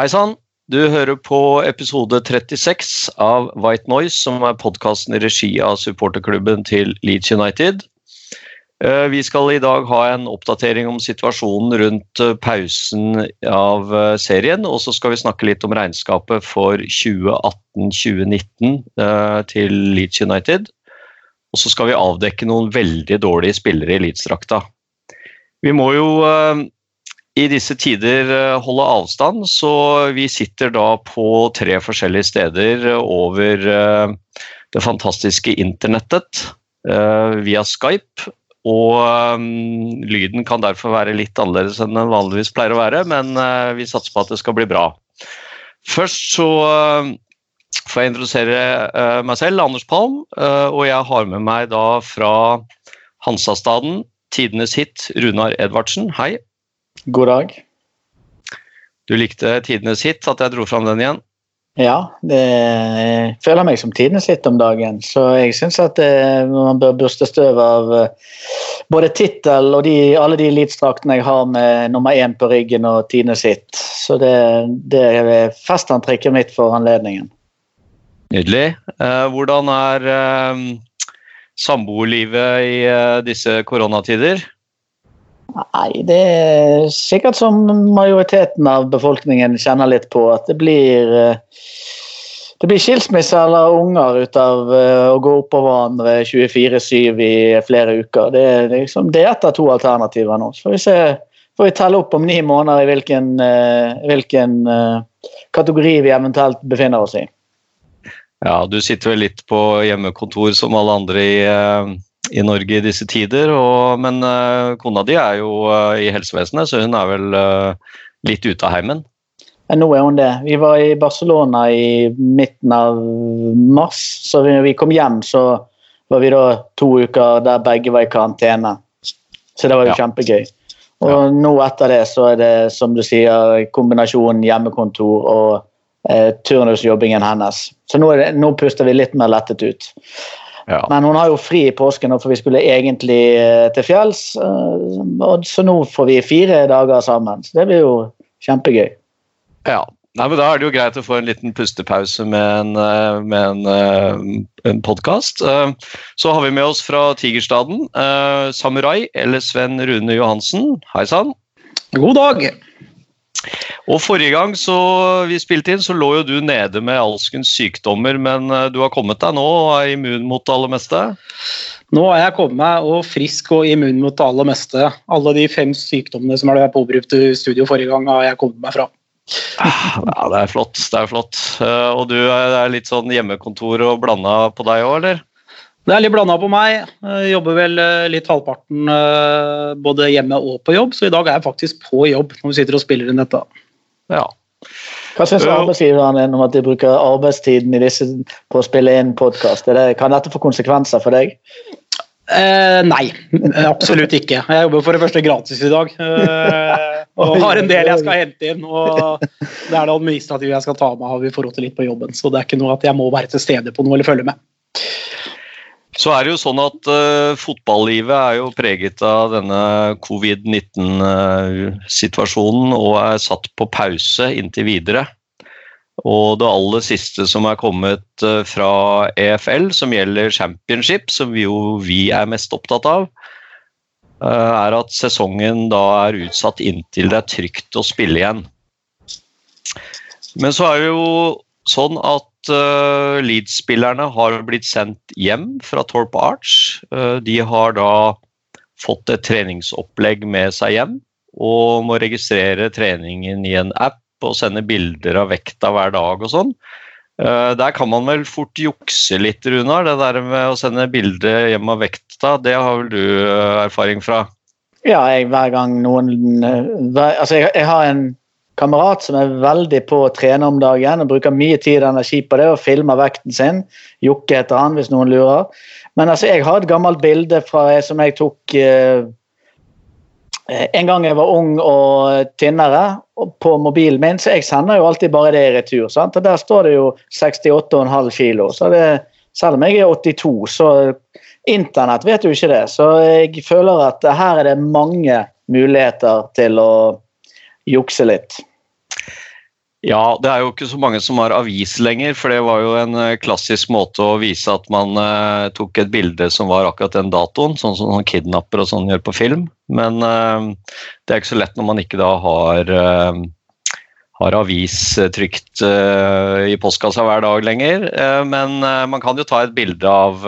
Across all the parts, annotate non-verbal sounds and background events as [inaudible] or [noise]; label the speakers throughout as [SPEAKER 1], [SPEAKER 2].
[SPEAKER 1] Hei sann, du hører på episode 36 av White Noise, som er podkasten i regi av supporterklubben til Leeds United. Eh, Vi skal i dag ha en oppdatering om situasjonen rundt eh, pausen av eh, serien, og så skal vi snakke litt om regnskapet for 2018-2019 eh, til Leeds United. Og så skal vi avdekke noen veldig dårlige spillere i Leeds-drakta. Vi må jo i disse tider eh, holde avstand, så vi sitter da på tre forskjellige steder over eh, det fantastiske internettet eh, via Skype. Og lyden kan derfor være litt annerledes enn den vanligvis pleier å være, men eh, vi satser på at det skal bli bra. Først så eh, får jeg introdusere eh, meg selv, Anders Palm, eh, og jeg har med meg da fra Hansastaden, tidenes hit, Runar Edvardsen. Hei.
[SPEAKER 2] God dag.
[SPEAKER 1] Du likte tidenes hit, at jeg dro fram den igjen?
[SPEAKER 2] Ja, det, føler meg som tidenes hit om dagen. Så jeg syns at det, man bør børste støv av eh, både tittel og de, alle de elitestraktene jeg har med nummer én på ryggen og tidenes hit. Så det, det er festantrekket mitt for anledningen.
[SPEAKER 1] Nydelig. Eh, hvordan er eh, samboerlivet i eh, disse koronatider?
[SPEAKER 2] Nei, det er sikkert som majoriteten av befolkningen kjenner litt på, at det blir eh, det blir skilsmisse eller unger ut av eh, å gå oppå hverandre 24-7 i flere uker. Det er, liksom, det er ett av to alternativer nå. Så får vi se, får vi telle opp om ni måneder i hvilken, eh, hvilken kategori vi eventuelt befinner oss i.
[SPEAKER 1] Ja, du sitter vel litt på hjemmekontor som alle andre i, i Norge i disse tider, og, men uh, kona di er jo uh, i helsevesenet, så hun er vel uh, litt ute av heimen?
[SPEAKER 2] Ja, nå er hun det. Vi var i Barcelona i midten av mars, så når vi kom hjem så var vi da to uker der begge var i karantene. Så det var jo
[SPEAKER 1] Ja.
[SPEAKER 2] kjempegøy. Og
[SPEAKER 1] Ja.
[SPEAKER 2] nå etter det så er det som du sier kombinasjonen hjemmekontor og eh, turnusjobbingen hennes. Så nå, er det, nå puster vi litt mer lettet ut.
[SPEAKER 1] Ja.
[SPEAKER 2] Men hun har jo fri i påsken, for vi skulle egentlig eh, til fjells. eh, Så nå får vi fire dager sammen. Så det blir jo kjempegøy.
[SPEAKER 1] ja. Nei, men Da er det jo greit å få en liten pustepause med en, eh, med en, en podkast. Så har vi med oss fra Tigerstaden eh, Samurai eller Sven Rune Johansen. Hei sann.
[SPEAKER 3] God dag.
[SPEAKER 1] Og Forrige gang så vi spilte inn, så lå jo du nede med alskens sykdommer, men eh, du har kommet deg nå og er immun mot det aller meste?
[SPEAKER 3] Nå er jeg kommet meg og frisk og immun mot det aller meste. Alle de fem sykdommene som ble påbrukt i studio forrige gang, har jeg kommet meg fra.
[SPEAKER 1] Ja, Det er flott. det er flott. Eh, Og du er litt sånn hjemmekontor og blanda på deg òg, eller?
[SPEAKER 3] Det er litt blanda på meg. Jeg jobber vel eh, litt halvparten eh, både hjemme og på jobb, så i dag er jeg faktisk på jobb når vi sitter og spiller inn dette.
[SPEAKER 1] Ja.
[SPEAKER 2] Hva syns arbeidsgiveren din om at de bruker arbeidstiden i disse på å spille inn podkast? Kan dette få konsekvenser for deg?
[SPEAKER 3] Eh, nei, absolutt ikke. Jeg jobber for det første gratis i dag. Eh, og har en del jeg skal hente inn. Og det er det administrative jeg skal ta meg av i forhold til litt på jobben. Så det er ikke noe at jeg må være til stede på noe eller følge med.
[SPEAKER 1] Så er det jo sånn at uh, fotballivet er jo preget av denne covid-19-situasjonen og er satt på pause inntil videre. Og det aller siste som er kommet uh, fra EFL, som gjelder championship, som vi jo vi er mest opptatt av, uh, er at sesongen da er utsatt inntil det er trygt å spille igjen. Men så er det jo sånn at uh, Leeds-spillerne har blitt sendt hjem fra Torp Arch. Uh, de har da fått et treningsopplegg med seg hjem og må registrere treningen i en app og sende bilder av vekta hver dag og sånn. Uh, der kan man vel fort jukse litt, Runar. Det der med å sende bilde hjem av vekta, det har vel du erfaring fra?
[SPEAKER 2] Ja, jeg, hver gang noen hver, Altså, jeg, jeg har en kamerat som er veldig på å trene om dagen og bruker mye tid og energi på det og filmer vekten sin. Jokke heter han, hvis noen lurer. Men altså, jeg har et gammelt bilde fra som jeg tok eh, en gang jeg var ung og tynnere på mobilen min, så jeg sender jo alltid bare det i retur. Sant? Og Der står det jo 68,5 kilo. Så det, selv om jeg er 82, så internett vet jo ikke det. Så jeg føler at her er det mange muligheter til å jukse litt.
[SPEAKER 1] Ja, det er jo ikke så mange som har avis lenger, for det var jo en eh, klassisk måte å vise at man eh, tok et bilde som var akkurat den datoen, sånn som sånn kidnapper og sånn gjør på film. Men eh, det er ikke så lett når man ikke da har, eh, har avis trykt i postkassa hver dag lenger. Men man kan jo ta et bilde av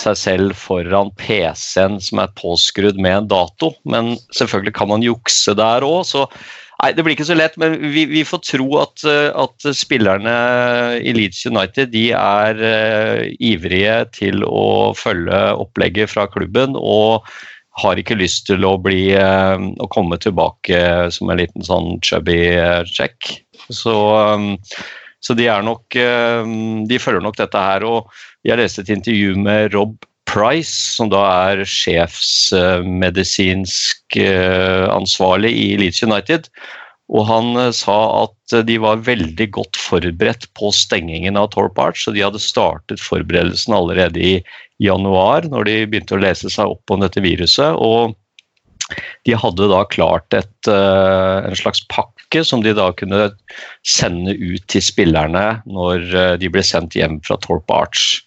[SPEAKER 1] seg selv foran PC-en som er påskrudd med en dato, men selvfølgelig kan man jukse der òg, Nei, Det blir ikke så lett, men vi, vi får tro at, eh, at, spillerne i Leeds United de er uh, ivrige til å følge opplegget fra klubben og har ikke lyst til å, bli, uh, å komme tilbake som en liten sånn chubby check. Så, um, så de, er nok, uh, de følger nok dette her. og Jeg leste et intervju med Rob Price, som da er sjefsmedisinsk uh, ansvarlig i Leeds United. Og han uh, sa at de var veldig godt forberedt på stengingen av Torp Arch, så de hadde startet forberedelsen allerede i januar, når de begynte å lese seg opp om dette viruset. og de hadde da klart et, uh, en slags pakke som de da kunne sende ut til spillerne når de ble sendt hjem fra Torp Arch.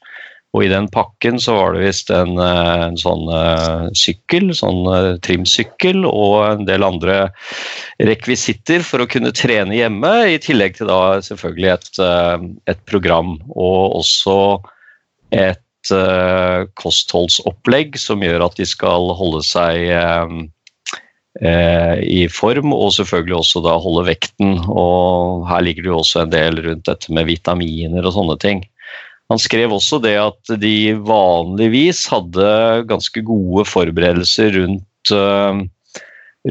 [SPEAKER 1] Og i den pakken så var det visst en, en, sånn uh, sykkel, sånn uh, trimsykkel og en del andre rekvisitter for å kunne trene hjemme, i tillegg til da selvfølgelig et, et program og også et kostholdsopplegg som gjør at de skal holde seg i form, og selvfølgelig også da holde vekten. Og her ligger det jo også en del rundt dette med vitaminer og sånne ting. Han skrev også det at de vanligvis hadde ganske gode forberedelser rundt, uh,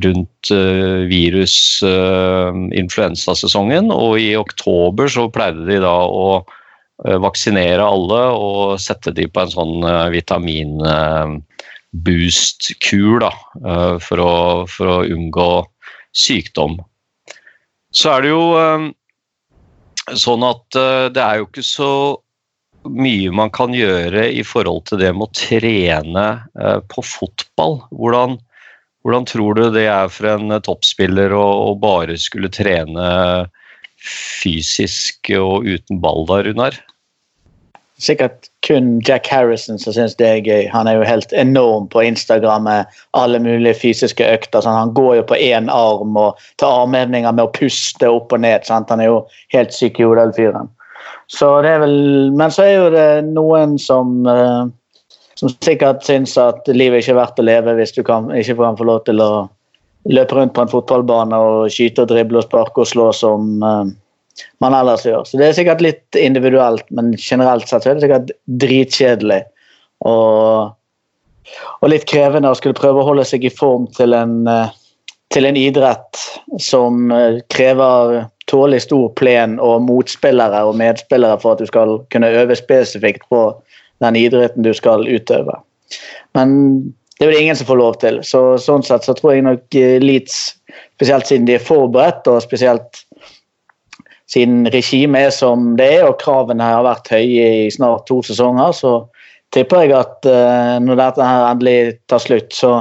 [SPEAKER 1] rundt uh, virus-influensasesongen, uh, og i oktober så pleide de da å vaksinere alle og sette de på en sånn vitaminboost-kur for for å unngå sykdom. Så er det jo sånn at det er jo ikke så mye man kan gjøre i forhold til det med å trene eh, på fotball. Hvordan, hvordan, tror du det er for en toppspiller å, å, bare skulle trene fysisk og uten ball da, Runar?
[SPEAKER 2] Sikkert kun Jack Harrison som syns det er gøy. Han er jo helt enorm på Instagram med alle mulige fysiske økter. Sånn. Han går jo på én arm og tar armhevninger med å puste opp og ned. Sant? Han er jo helt syk i hodet, fyren. Så det er vel, men så er jo det noen som, eh, som sikkert syns at livet ikke er verdt å leve hvis du kan, ikke kan få lov til å løpe rundt på en fotballbane og skyte og drible og sparke og slå som uh, man ellers gjør. Så det er sikkert litt individuelt, men generelt sett er det sikkert dritkjedelig. Og, og litt krevende å skulle prøve å holde seg i form til en, uh, til en idrett som krever tålelig stor plen og motspillere og medspillere for at du skal kunne øve spesifikt på den idretten du skal utøve. Men det er det ingen som får lov til. Så, sånn sett så tror jeg nok eh, Leeds, spesielt siden de er forberedt, og spesielt siden regimet er som det er, og kravene har vært høye i snart to sesonger, så tipper jeg at uh, når dette her endelig tar slutt, så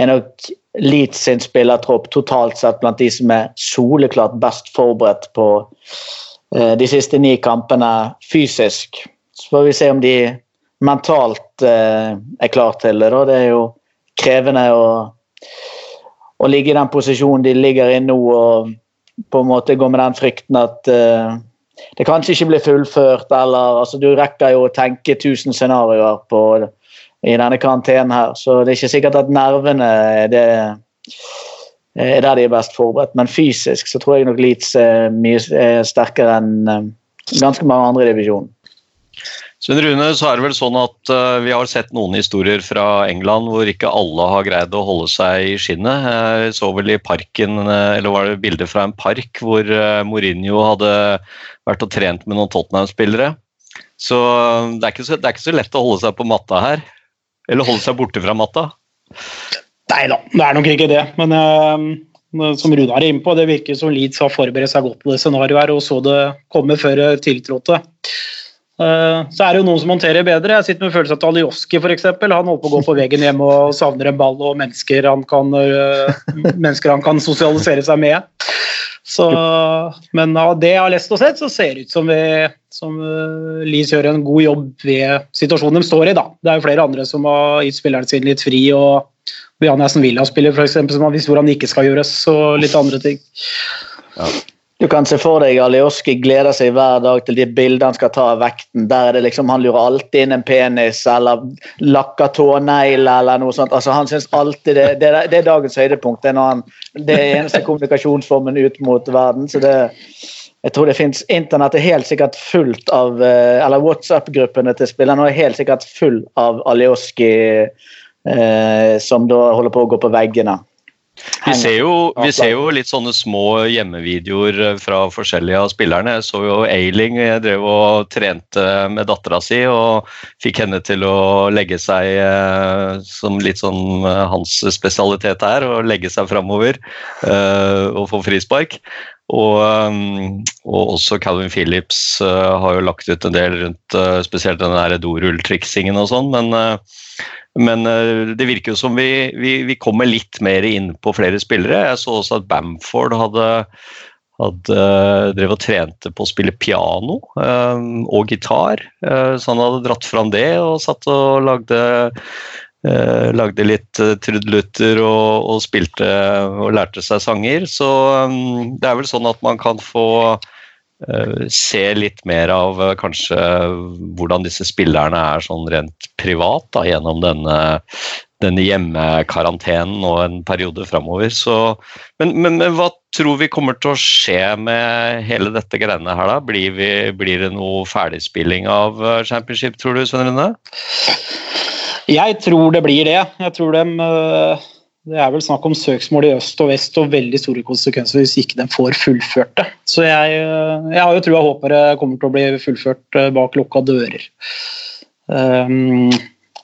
[SPEAKER 2] er nok Leeds sin spillertropp totalt sett blant de som er soleklart best forberedt på uh, de siste ni kampene fysisk. Så får vi se om de mentalt uh, er klar til det. Det er jo krevende å, å, ligge i den posisjonen de ligger i nå og på en måte gå med den frykten at uh, det kanskje ikke blir fullført, eller altså, Du rekker jo å tenke tusen scenarioer på det i denne karantenen her. Så det er ikke sikkert at nervene er, det, er der de er best forberedt. Men fysisk så tror jeg nok Leeds er mye er sterkere enn eh, ganske mange andre i divisjonen.
[SPEAKER 1] Sven Rune, så er det vel sånn at uh, vi har sett noen historier fra England hvor ikke alle har greid å holde seg i skinnet. Jeg så vel i parken, eller var det bilder fra en park hvor Mourinho hadde vært og trent med noen Tottenham-spillere. Så det er, så det er, ikke så, lett å holde seg på matta her. Eller holde seg borte fra matta.
[SPEAKER 3] Nei da, det er nok ikke det. Men som Runar er inne på, det virker som Leeds har forberedt seg godt på det scenarioet her og så det komme før tiltrådte. Uh, så er det jo noen som håndterer bedre. Jeg sitter med følelsen at Alioski f.eks. Han holder på å gå på veggen hjemme og savner en ball og mennesker han kan, uh, mennesker han kan sosialisere seg med. Så, men av det jeg har lest og sett, så ser det ut som, vi, som uh, Leeds gjør en god jobb ved situasjonen de står i. Da. Det er jo flere andre som har gitt spillerne sine litt fri. og Jan Essen Villa-spiller som har visst hvor han ikke skal gjøres, og litt andre ting.
[SPEAKER 2] Ja. Du kan se for deg Alioski gleder seg hver dag til de bildene han skal ta av vekten. Der er det liksom, Han lurer alltid inn en penis eller lakker tånegler eller noe sånt. Altså, han synes alltid det, det, det er dagens høydepunkt. Det er, han, det er eneste kommunikasjonsformen ut mot verden. så det jeg tror det finnes Internett er helt sikkert fullt av eh, Eller WhatsApp-gruppene til spillerne er helt sikkert full av Alioski eh, som da holder på å gå på veggene.
[SPEAKER 1] Vi ser, jo, vi ser, jo, litt sånne små hjemmevideoer eh, fra forskjellige av spillerne. Jeg så jo Eiling jeg drev og trente med dattera si og fikk henne til å legge seg, eh, som litt sånn eh, hans spesialitet er, å legge seg framover og få frispark. Og, og, også Calvin Phillips har jo lagt ut en del rundt spesielt den der dorulltriksingen og sånn, men men eh, det virker jo som vi, vi, vi, kommer litt mer inn på flere spillere. Jeg så også at Bamford hadde, hadde eh, drevet og trente på å spille piano um, og gitar. Uh, så han hadde dratt fram det og satt og lagde, uh, lagde litt trudelutter og, og, spilte og lærte seg sanger. Så um, det er vel sånn at man kan få se litt mer av eh, kanskje hvordan disse spillerne er sånn rent privat da, gjennom denne, denne hjemmekarantenen og en periode framover. Men, men, men, hva tror vi kommer til å skje med hele dette greiene her, da? Blir, vi, blir det noe ferdigspilling av eh, championship, tror du, Svein Rune?
[SPEAKER 3] Jeg tror det blir det. Jeg tror de det er vel snakk om søksmål i øst og vest og veldig store konsekvenser hvis ikke de får fullført det. Så jeg, eh, jeg har jo trua håper det kommer til å bli fullført eh, bak lukka dører. Um,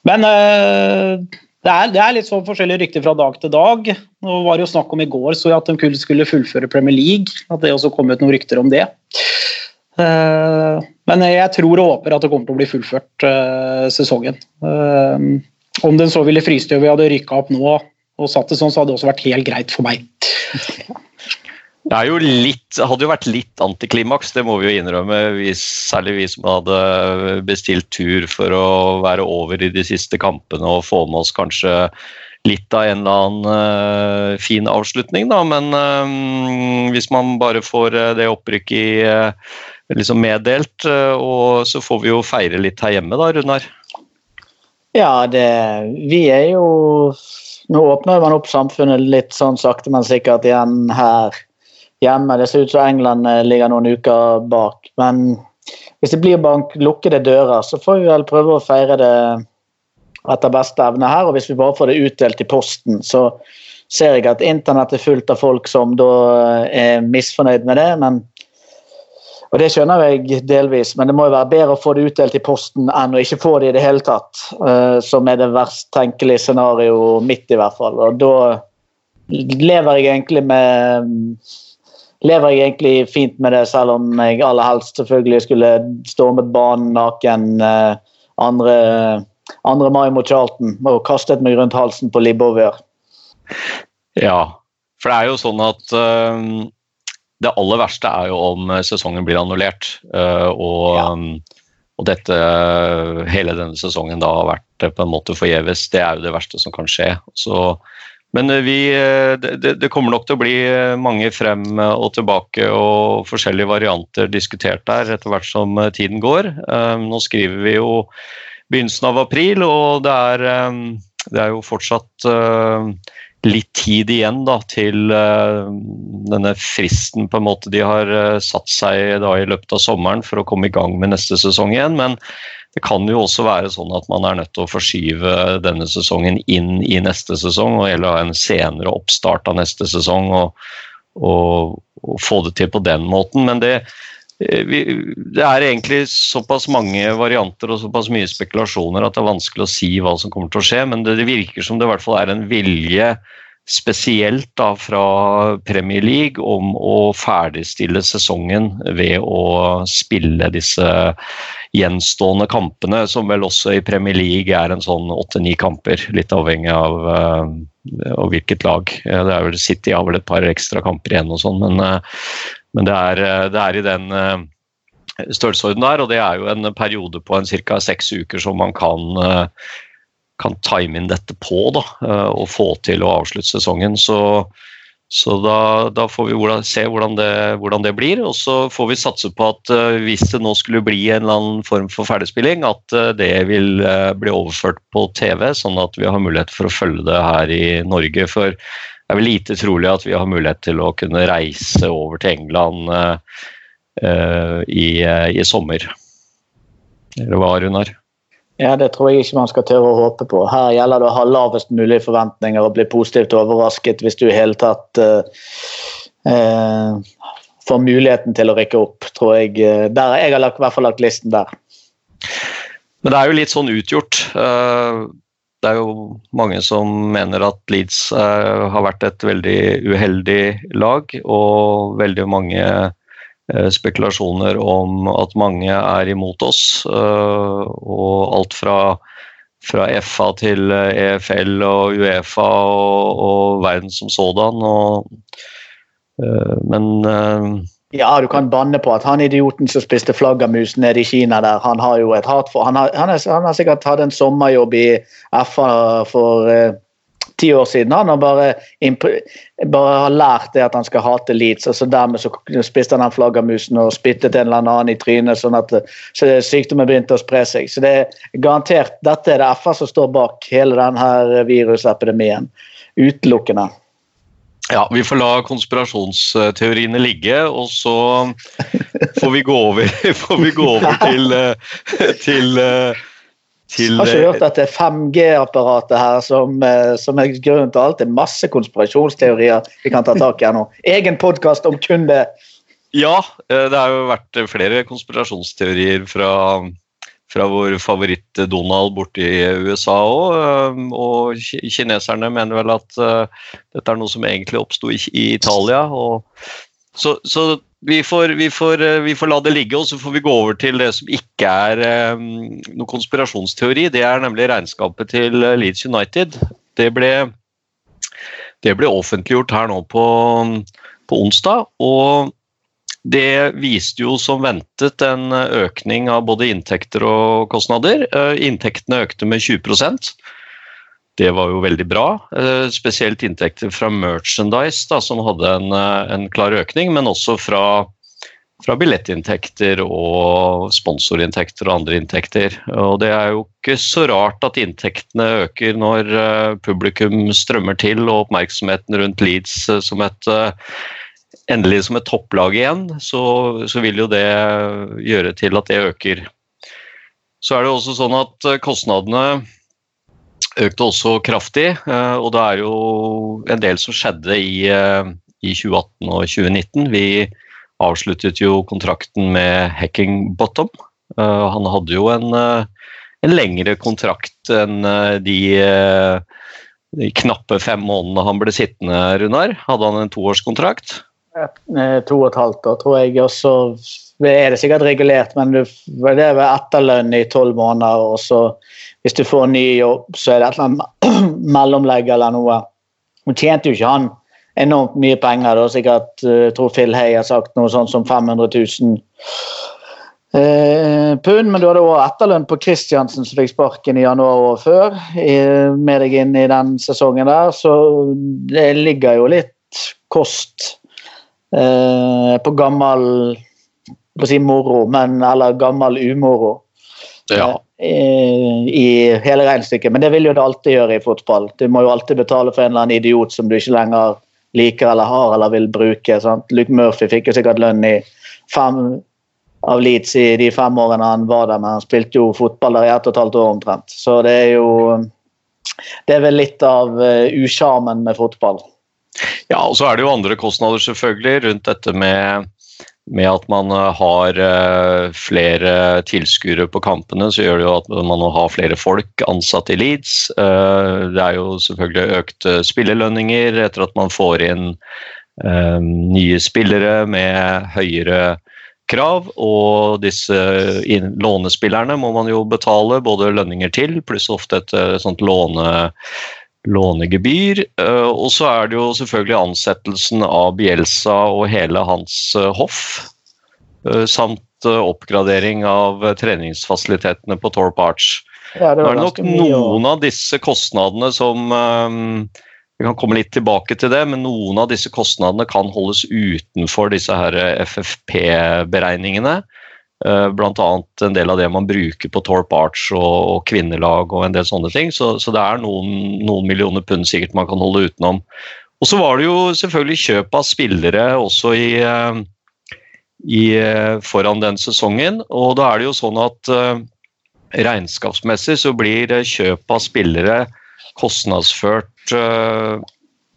[SPEAKER 3] men uh, det, er, det, er, litt sånn forskjellige rykter fra dag til dag. Nå var det jo snakk om i går så jeg at de skulle fullføre Premier League. At det også kom ut noen rykter om det. Uh, men jeg tror og håper at det kommer til å bli fullført uh, sesongen. om den så ville fryst og vi hadde rykka opp nå og satt det sånn, så hadde det også vært helt greit for meg.
[SPEAKER 1] Det er jo litt, hadde jo vært litt antiklimaks, det må vi jo innrømme. Vi, særlig vi som hadde bestilt tur for å være over i de siste kampene og få med oss kanskje litt av en eller annen uh, fin avslutning, da. Men uh, hvis man bare får uh, det opprykket liksom meddelt, og så får vi jo feire litt her hjemme, da, Runar?
[SPEAKER 2] Ja, det Vi er jo nå åpner man opp samfunnet litt sånn sakte, men sikkert igjen her hjemme. Det ser ut som England eh, ligger noen uker bak. Men hvis det blir bank lukkede dører, så får vi vel prøve å feire det etter beste evne her. Og hvis vi bare får det utdelt i posten, så ser jeg at internett er fullt av folk som da eh, er misfornøyd med det. men og Det skjønner jeg delvis, men det må jo være bedre å få det utdelt i posten enn å ikke få det i det hele tatt. Uh, som er det verst tenkelige scenario mitt, i hvert fall. Og da lever jeg egentlig med lever jeg egentlig fint med det, selv om jeg aller helst selvfølgelig skulle stormet banen naken uh, andre, andre mai mot Charlton og kastet meg rundt halsen på Libovier.
[SPEAKER 1] Ja, for det er jo sånn at uh det aller verste er jo om eh, sesongen blir annullert. Eh, og, ja. Um, og dette, hele denne sesongen da har vært eh, på en måte forgjeves. Det er jo det verste som kan skje. Så, men vi, det, det, kommer nok til å bli mange frem og tilbake og forskjellige varianter diskutert der etter hvert som tiden går. Nå skriver vi jo begynnelsen av april, og det er, det er jo fortsatt litt tid igjen da, til uh, denne fristen på en måte de har uh, satt seg da, i løpet av sommeren for å komme i gang med neste sesong igjen. Men det kan jo også være sånn at man er nødt til å forskyve denne sesongen inn i neste sesong, og eller ha en senere oppstart av neste sesong og, og, og få det til på den måten. Men det, eh, vi, det er egentlig såpass mange varianter og såpass mye spekulasjoner at det er vanskelig å si hva som kommer til å skje, men det, det virker som det i hvert fall er en vilje spesielt da fra Premier League om å ferdigstille sesongen ved å spille disse gjenstående kampene, som vel også i Premier League er en sånn åtte-ni kamper, litt avhengig av, uh, av, hvilket lag. Det er vel City har vel et par ekstra kamper igjen og sånn, men, men det, er, det, er, i den uh, størrelsesorden der, og det er jo en periode på en ca. seks uker som man kan kan time inn dette på da, eh, og få til å avslutte sesongen. Så, så da, da, får vi se hvordan det, hvordan det, blir. Og så får vi satse på at hvis det nå skulle bli en eller annen form for ferdigspilling, at det vil bli overført på TV, sånn at vi har mulighet for å følge det her i Norge. For det er vel lite trolig at vi har mulighet til å kunne reise over til England i, i sommer. Eller hva, Runar?
[SPEAKER 2] Ja, Det tror jeg ikke man skal tørre å håpe på. Her gjelder det å ha lavest mulig forventninger og bli positivt overrasket hvis du i hele tatt uh, uh, får muligheten til å rykke opp. tror Jeg uh, der, jeg har lagt, i hvert fall lagt listen der.
[SPEAKER 1] Men det er jo litt sånn utgjort. Det er jo mange som mener at Leeds har vært et veldig uheldig lag, og veldig mange Eh, spekulasjoner om at mange er imot oss. Eh, og alt fra, fra FA til EFL og Uefa og, og verden som sådan. Og, eh, men
[SPEAKER 2] ja, du kan banne på at han idioten som spiste flaggermus nede i Kina der, han har jo et hat for Han har, han er, han har sikkert hatt en sommerjobb i FA for ti år siden. Han har bare, bare har lært det at han skal hate Leeds, så dermed så spiste han den flaggermusen og spyttet en eller annen i trynet, sånn at så sykdommen begynte å spre seg. Så det er garantert dette er det FA som står bak hele denne virusepidemien. Utelukkende.
[SPEAKER 1] Ja, vi får la konspirasjonsteoriene ligge, og så får vi gå over, [laughs] vi gå over til, eh, til eh,
[SPEAKER 2] til, har ikke hørt at det er 5G-apparatet her som, eh, som, er grunnen til alt. Det er masse konspirasjonsteorier vi kan ta tak i her nå. Egen podkast om kun det.
[SPEAKER 1] Ja, eh, det har jo vært flere konspirasjonsteorier fra, fra vår favoritt Donald borte i USA òg. Eh, og kineserne mener vel at dette er noe som egentlig oppsto i, Italia. Så, så vi får, vi, får, eh, vi får, la det ligge, og så får vi gå over til det som ikke er noen noe konspirasjonsteori. Det er nemlig regnskapet til eh, Leeds United. Det ble, det ble offentliggjort her nå på, på, onsdag. Og det viste jo som ventet en økning av både inntekter og kostnader. Inntektene økte med 20% det var jo veldig bra. Eh, spesielt inntekter fra merchandise, da, som hadde en, eh, en, klar økning, men også fra, fra, billettinntekter og sponsorinntekter og andre inntekter. Og det er jo ikke så rart at inntektene øker når eh, publikum strømmer til og oppmerksomheten rundt Leeds som et endelig som et topplag igjen, så, så vil jo det gjøre til at det øker. Så er det også sånn at kostnadene økte også kraftig. Eh, og det er jo en del som skjedde i, eh, i 2018 og 2019. Vi avsluttet jo kontrakten med Hacking Bottom. Eh, han hadde jo en, en lengre kontrakt enn de, de, knappe fem månedene han ble sittende, Runar. Hadde han en toårskontrakt?
[SPEAKER 2] To og et halvt år, tror jeg. Og så er det sikkert regulert, men det er etterlønn i tolv måneder. og så hvis du får en ny jobb, så er det et eller annet [clears throat] mellomlegg eller noe. Nå tjente jo ikke han enormt mye penger. Da. Sikkert, eh, jeg tror Phil Hay har sagt noe sånt som 500 000 eh, pund. Men du hadde òg etterlønn på Kristiansen, som fikk sparken i januar året før. med deg inn i den sesongen der, så det ligger jo litt kost eh, på gammel på å si moro, men, eller gammel umoro.
[SPEAKER 1] Ja.
[SPEAKER 2] Eh, i hele regnestykket. Men det vil jo det alltid gjøre i fotball. Du må jo alltid betale for en eller annen idiot som du ikke lenger liker eller har eller vil bruke. Sant? Luke Murphy fikk jo sikkert lønn i fem av Leeds i de fem årene han var der, men han spilte jo fotball der i ett og et halvt år omtrent. Så det er jo Det er vel litt av uh, usjarmen med fotball.
[SPEAKER 1] Ja, og så er det jo andre kostnader selvfølgelig rundt dette med, med at man eh, har uh, flere tilskuere på kampene, så gjør det jo at man må ha flere folk ansatt i Leeds. Uh, det er jo selvfølgelig økte spillelønninger etter at man får inn nye spillere med høyere krav, og disse lånespillerne må man jo betale både lønninger til, pluss ofte et sånt låne, lånegebyr. Eh, og så er det jo selvfølgelig ansettelsen av Bielsa og hele hans eh, hoff, eh, samt oppgradering av treningsfasilitetene på Torp Arch. Ja, det det, er nok noen av disse kostnadene som vi kan komme litt tilbake til det, men noen av disse kostnadene kan holdes utenfor disse her FFP-beregningene. Eh, Bl.a. en del av det man bruker på Torp Arch og, og kvinnelag og en del sånne ting. Så, så det er noen, noen, millioner pund sikkert man kan holde utenom. Og så var det jo selvfølgelig kjøp av spillere også i, eh, i, eh, foran den sesongen. Og da er det jo sånn at regnskapsmessig så blir kjøp av spillere kostnadsført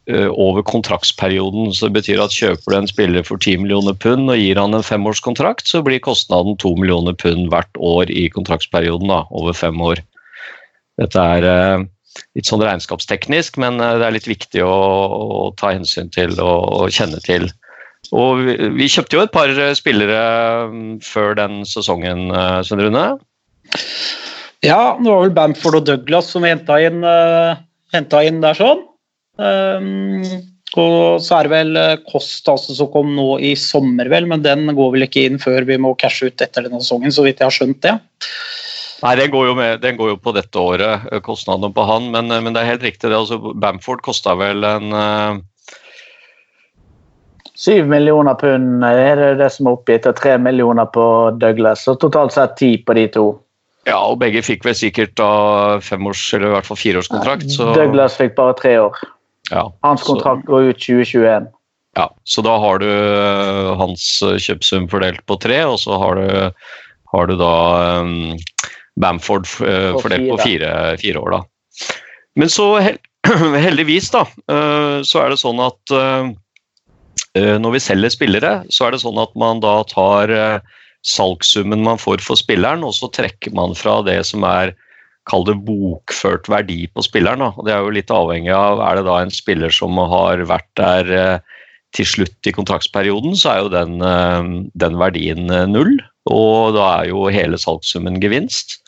[SPEAKER 1] over kontraktsperioden. så Det betyr at kjøper du en spiller for 10 millioner pund og gir han en femårskontrakt, så blir kostnaden 2 millioner pund hvert år i kontraktsperioden da, over fem år. Dette er uh, litt sånn regnskapsteknisk, men uh, det er litt viktig å, å ta hensyn til og, og kjenne til. Og vi, vi, kjøpte jo et par spillere um, før den sesongen, Svein Rune?
[SPEAKER 3] Ja, det var vel Bamford og Douglas som henta inn, uh, inn, der sånn. Um, og så er det vel Kost altså, som kom nå i sommer, vel, men den går vel ikke inn før vi må cashe ut etter denne sesongen, så vidt jeg har skjønt det.
[SPEAKER 1] Nei, den går jo, med, den går jo på dette året, kostnadene på han, men, men, det er helt riktig. det, altså Bamford kosta vel en uh...
[SPEAKER 2] Syv millioner pund er det det som er oppgitt, og tre millioner på Douglas. Og totalt sett ti på de to.
[SPEAKER 1] Ja, og begge fikk vel sikkert da femårs- eller i hvert fall fireårskontrakt. Så...
[SPEAKER 2] Douglas fikk bare tre år.
[SPEAKER 1] Ja,
[SPEAKER 2] hans kontrakt så... går ut 2021.
[SPEAKER 1] Ja, så da har du eh, hans eh, kjøpsum fordelt på tre, og så har du, har du da um, Bamford uh, fordelt på fire, fire, år, da. Men så [clears throat] heldigvis, da, uh, så er det sånn at uh, når vi selger spillere, så er det sånn at man da tar salgssummen man får for spilleren, og så trekker man fra det som er kall det bokført verdi på spilleren. Da. Og det er jo litt avhengig av er det da en spiller som har vært der eh, til slutt i kontraktsperioden, så er jo den, eh, den, verdien eh, null. Og da er jo hele salgssummen gevinst.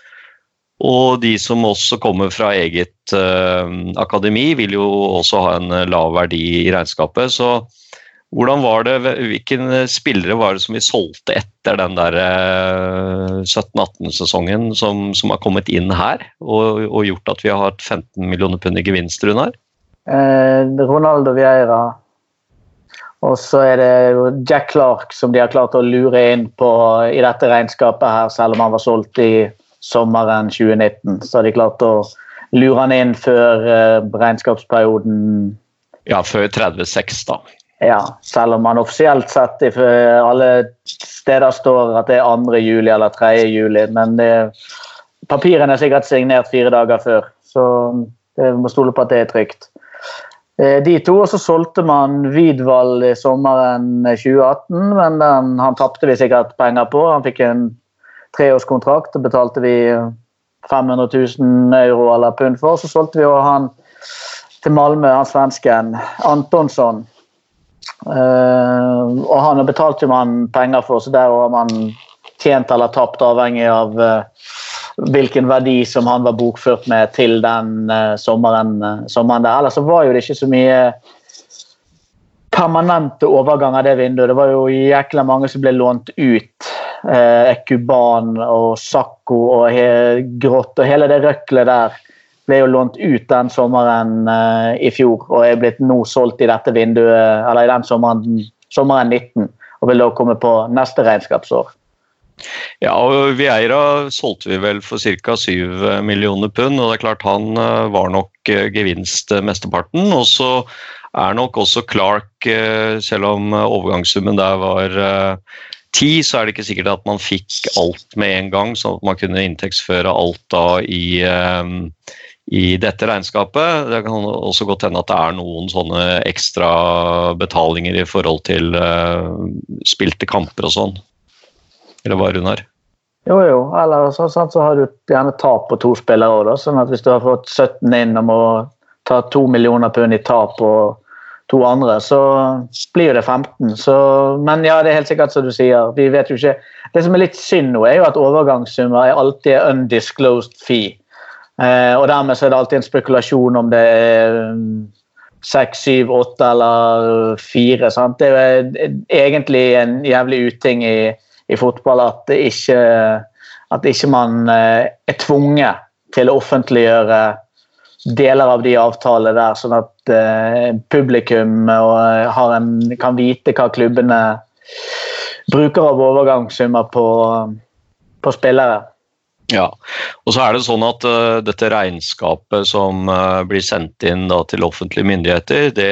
[SPEAKER 1] Og de som også kommer fra eget uh, akademi, vil jo også ha en lav verdi i regnskapet. Så hvordan var det, Hvilken spillere var det som vi solgte etter den der 17-18-sesongen eh, som, som, har kommet inn her og, og, gjort at vi har hatt 15 millioner pund i gevinst, Runar?
[SPEAKER 2] Eh, Ronaldo Vieira. Og så er det Jack Clark som de har klart å lure inn på i dette regnskapet her, selv om han var solgt i sommeren 2019. Så har de klart å lure han inn før eh, regnskapsperioden
[SPEAKER 1] Ja, før 36, da.
[SPEAKER 2] Ja, selv om man offisielt sett i alle steder står at det er 2. juli eller 3. juli. Men det, papirene er sikkert signert fire dager før, så vi må stole på at det er trygt. Eh, de to, og så solgte man Vidvald i sommeren 2018, men den, han tapte vi sikkert penger på. Han fikk en treårskontrakt og betalte vi 500 000 euro eller pund for. Så solgte vi han til Malmö, han svensken Antonsson. Uh, og han har betalt jo man penger for, så der har man tjent eller tapt, avhengig av uh, hvilken verdi som han var bokført med til den uh, sommeren, sommeren, der. Ellers så var jo det ikke så mye permanente overganger det vinduet. Det var jo jækla mange som ble lånt ut. Ekuban og Sakko og Grått og hele det røklet der ble jo lånt ut den sommeren uh, i fjor og er blitt nå solgt i dette vinduet, eller i den sommeren, sommeren 19 og vil da komme på neste regnskapsår.
[SPEAKER 1] Ja, og Vieira solgte vi vel for ca. 7 millioner pund, og det er klart han uh, var nok gevinst mesteparten. Og så er nok også Clark, selv om overgangssummen der var 10, så er det ikke sikkert at man fikk alt med en gang, sånn at man kunne inntektsføre alt da i, eh, i dette regnskapet. Det kan også godt hende at det er noen sånne ekstra betalinger i forhold til uh, spilte kamper og sånn. Eller hva, Runar?
[SPEAKER 2] Jo, jo. Eller så, sånn, så har du gjerne tap på to spillere òg, Sånn at hvis du har fått 17 inn og må ta to millioner pund i tap på to andre, så blir det 15. Så, men ja, det er helt sikkert som du sier. Vi vet jo ikke Det som er litt synd nå, er jo at overgangssummer er alltid undisclosed fee. Eh, og dermed så er det alltid en spekulasjon om det er seks, syv, åtte eller fire. Sant? Det er egentlig en jævlig uting i i fotball at ikke, at ikke man eh, er tvunget til å offentliggjøre deler av de avtalene der, sånn at uh, publikum uh, en, kan vite hva klubbene bruker av overgangssummer på, på spillere.
[SPEAKER 1] Ja, og så er det sånn at uh, dette regnskapet som blir sendt inn da, til offentlige myndigheter, det,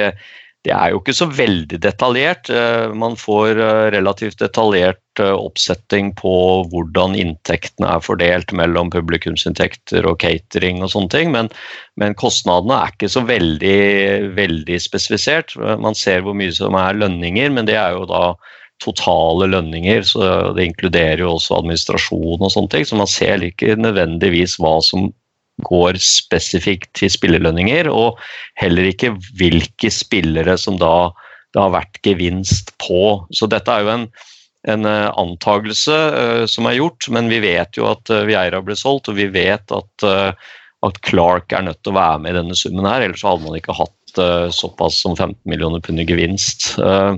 [SPEAKER 1] det er jo ikke så veldig detaljert. Uh, man får relativt detaljert oppsetting på hvordan inntektene er fordelt mellom publikumsinntekter og catering og sånne ting, men, men kostnadene er ikke så veldig, veldig spesifisert. Man ser hvor mye som er lønninger, men det er jo da totale lønninger, så det inkluderer jo også administrasjon og sånne ting, så man ser ikke nødvendigvis hva som går spesifikt til spillerlønninger, og heller ikke hvilke spillere som da det har vært gevinst på. Så dette er jo en, en uh, antagelse uh, som er gjort, men vi vet jo at uh, Vieira ble solgt, og vi vet at, at, Clark er nødt til å være med i denne summen her, ellers hadde man ikke hatt såpass som 15 millioner pund i gevinst. Uh,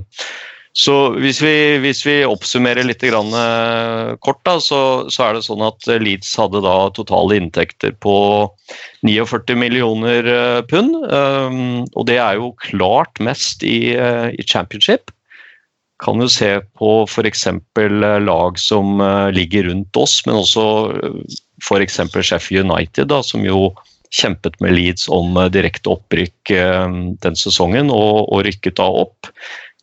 [SPEAKER 1] så hvis vi, hvis vi oppsummerer litt eh, kort, da, så, så, er det sånn at Leeds hadde da totale inntekter på 49 millioner eh, pund. Um, og det er jo klart mest i, i championship. Kan jo se på f.eks. lag som ligger rundt oss, men også f.eks. Sheffield United, da, som jo kjempet med Leeds om direkte opprykk den sesongen, og, og rykket da opp.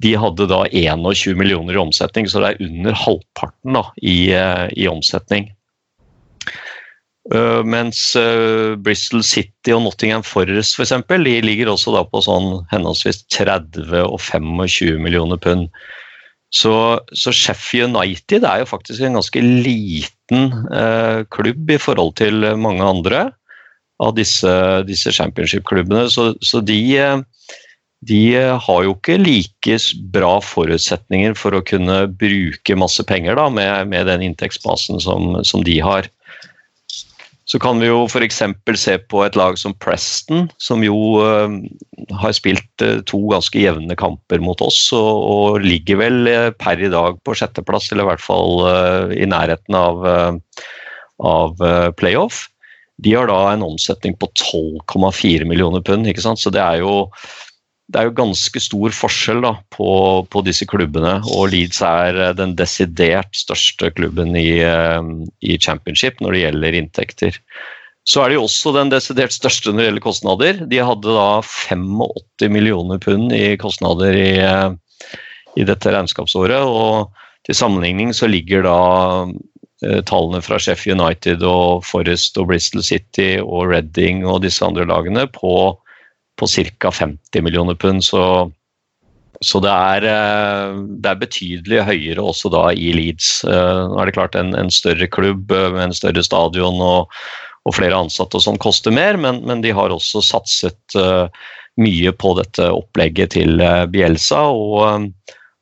[SPEAKER 1] De hadde da 21 millioner i omsetning, så det er under halvparten da, i, eh, i omsetning. Uh, mens uh, Bristol City og Nottingham Forest for eksempel, de ligger også da på sånn henholdsvis 30 og 25 millioner pund. Så, så Sheffield United er jo faktisk en ganske liten uh, klubb i forhold til mange andre av disse, disse championship-klubbene. Så, så de de eh, har jo ikke like bra forutsetninger for å kunne bruke masse penger da, med, med den inntektsbasen som, som, de har. Så kan vi jo f.eks. se på et lag som Preston, som jo uh, har spilt uh, to ganske jevne kamper mot oss, og, og ligger vel per i dag på sjetteplass, eller i hvert fall i nærheten av, av playoff. De har da en omsetning på 12,4 millioner pund, ikke sant? så det er jo det er jo ganske stor forskjell da, på, på, disse klubbene, og Leeds er eh, den desidert største klubben i, eh, i, championship når det gjelder inntekter. Så er de også den desidert største når det gjelder kostnader. De hadde da 85 millioner pund i kostnader i, eh, i dette regnskapsåret. og Til sammenligning så ligger da tallene fra Sheffield United og Forest og Bristol City og Reading og disse andre lagene på på ca. 50 millioner pund. Så, så det, er, eh, det, er, betydelig høyere også da i Leeds. Eh, nå er det klart en, en større klubb eh, med en større stadion og, og flere ansatte og sånn koster mer, men, men, de har også satset mye på dette opplegget til Bielsa. og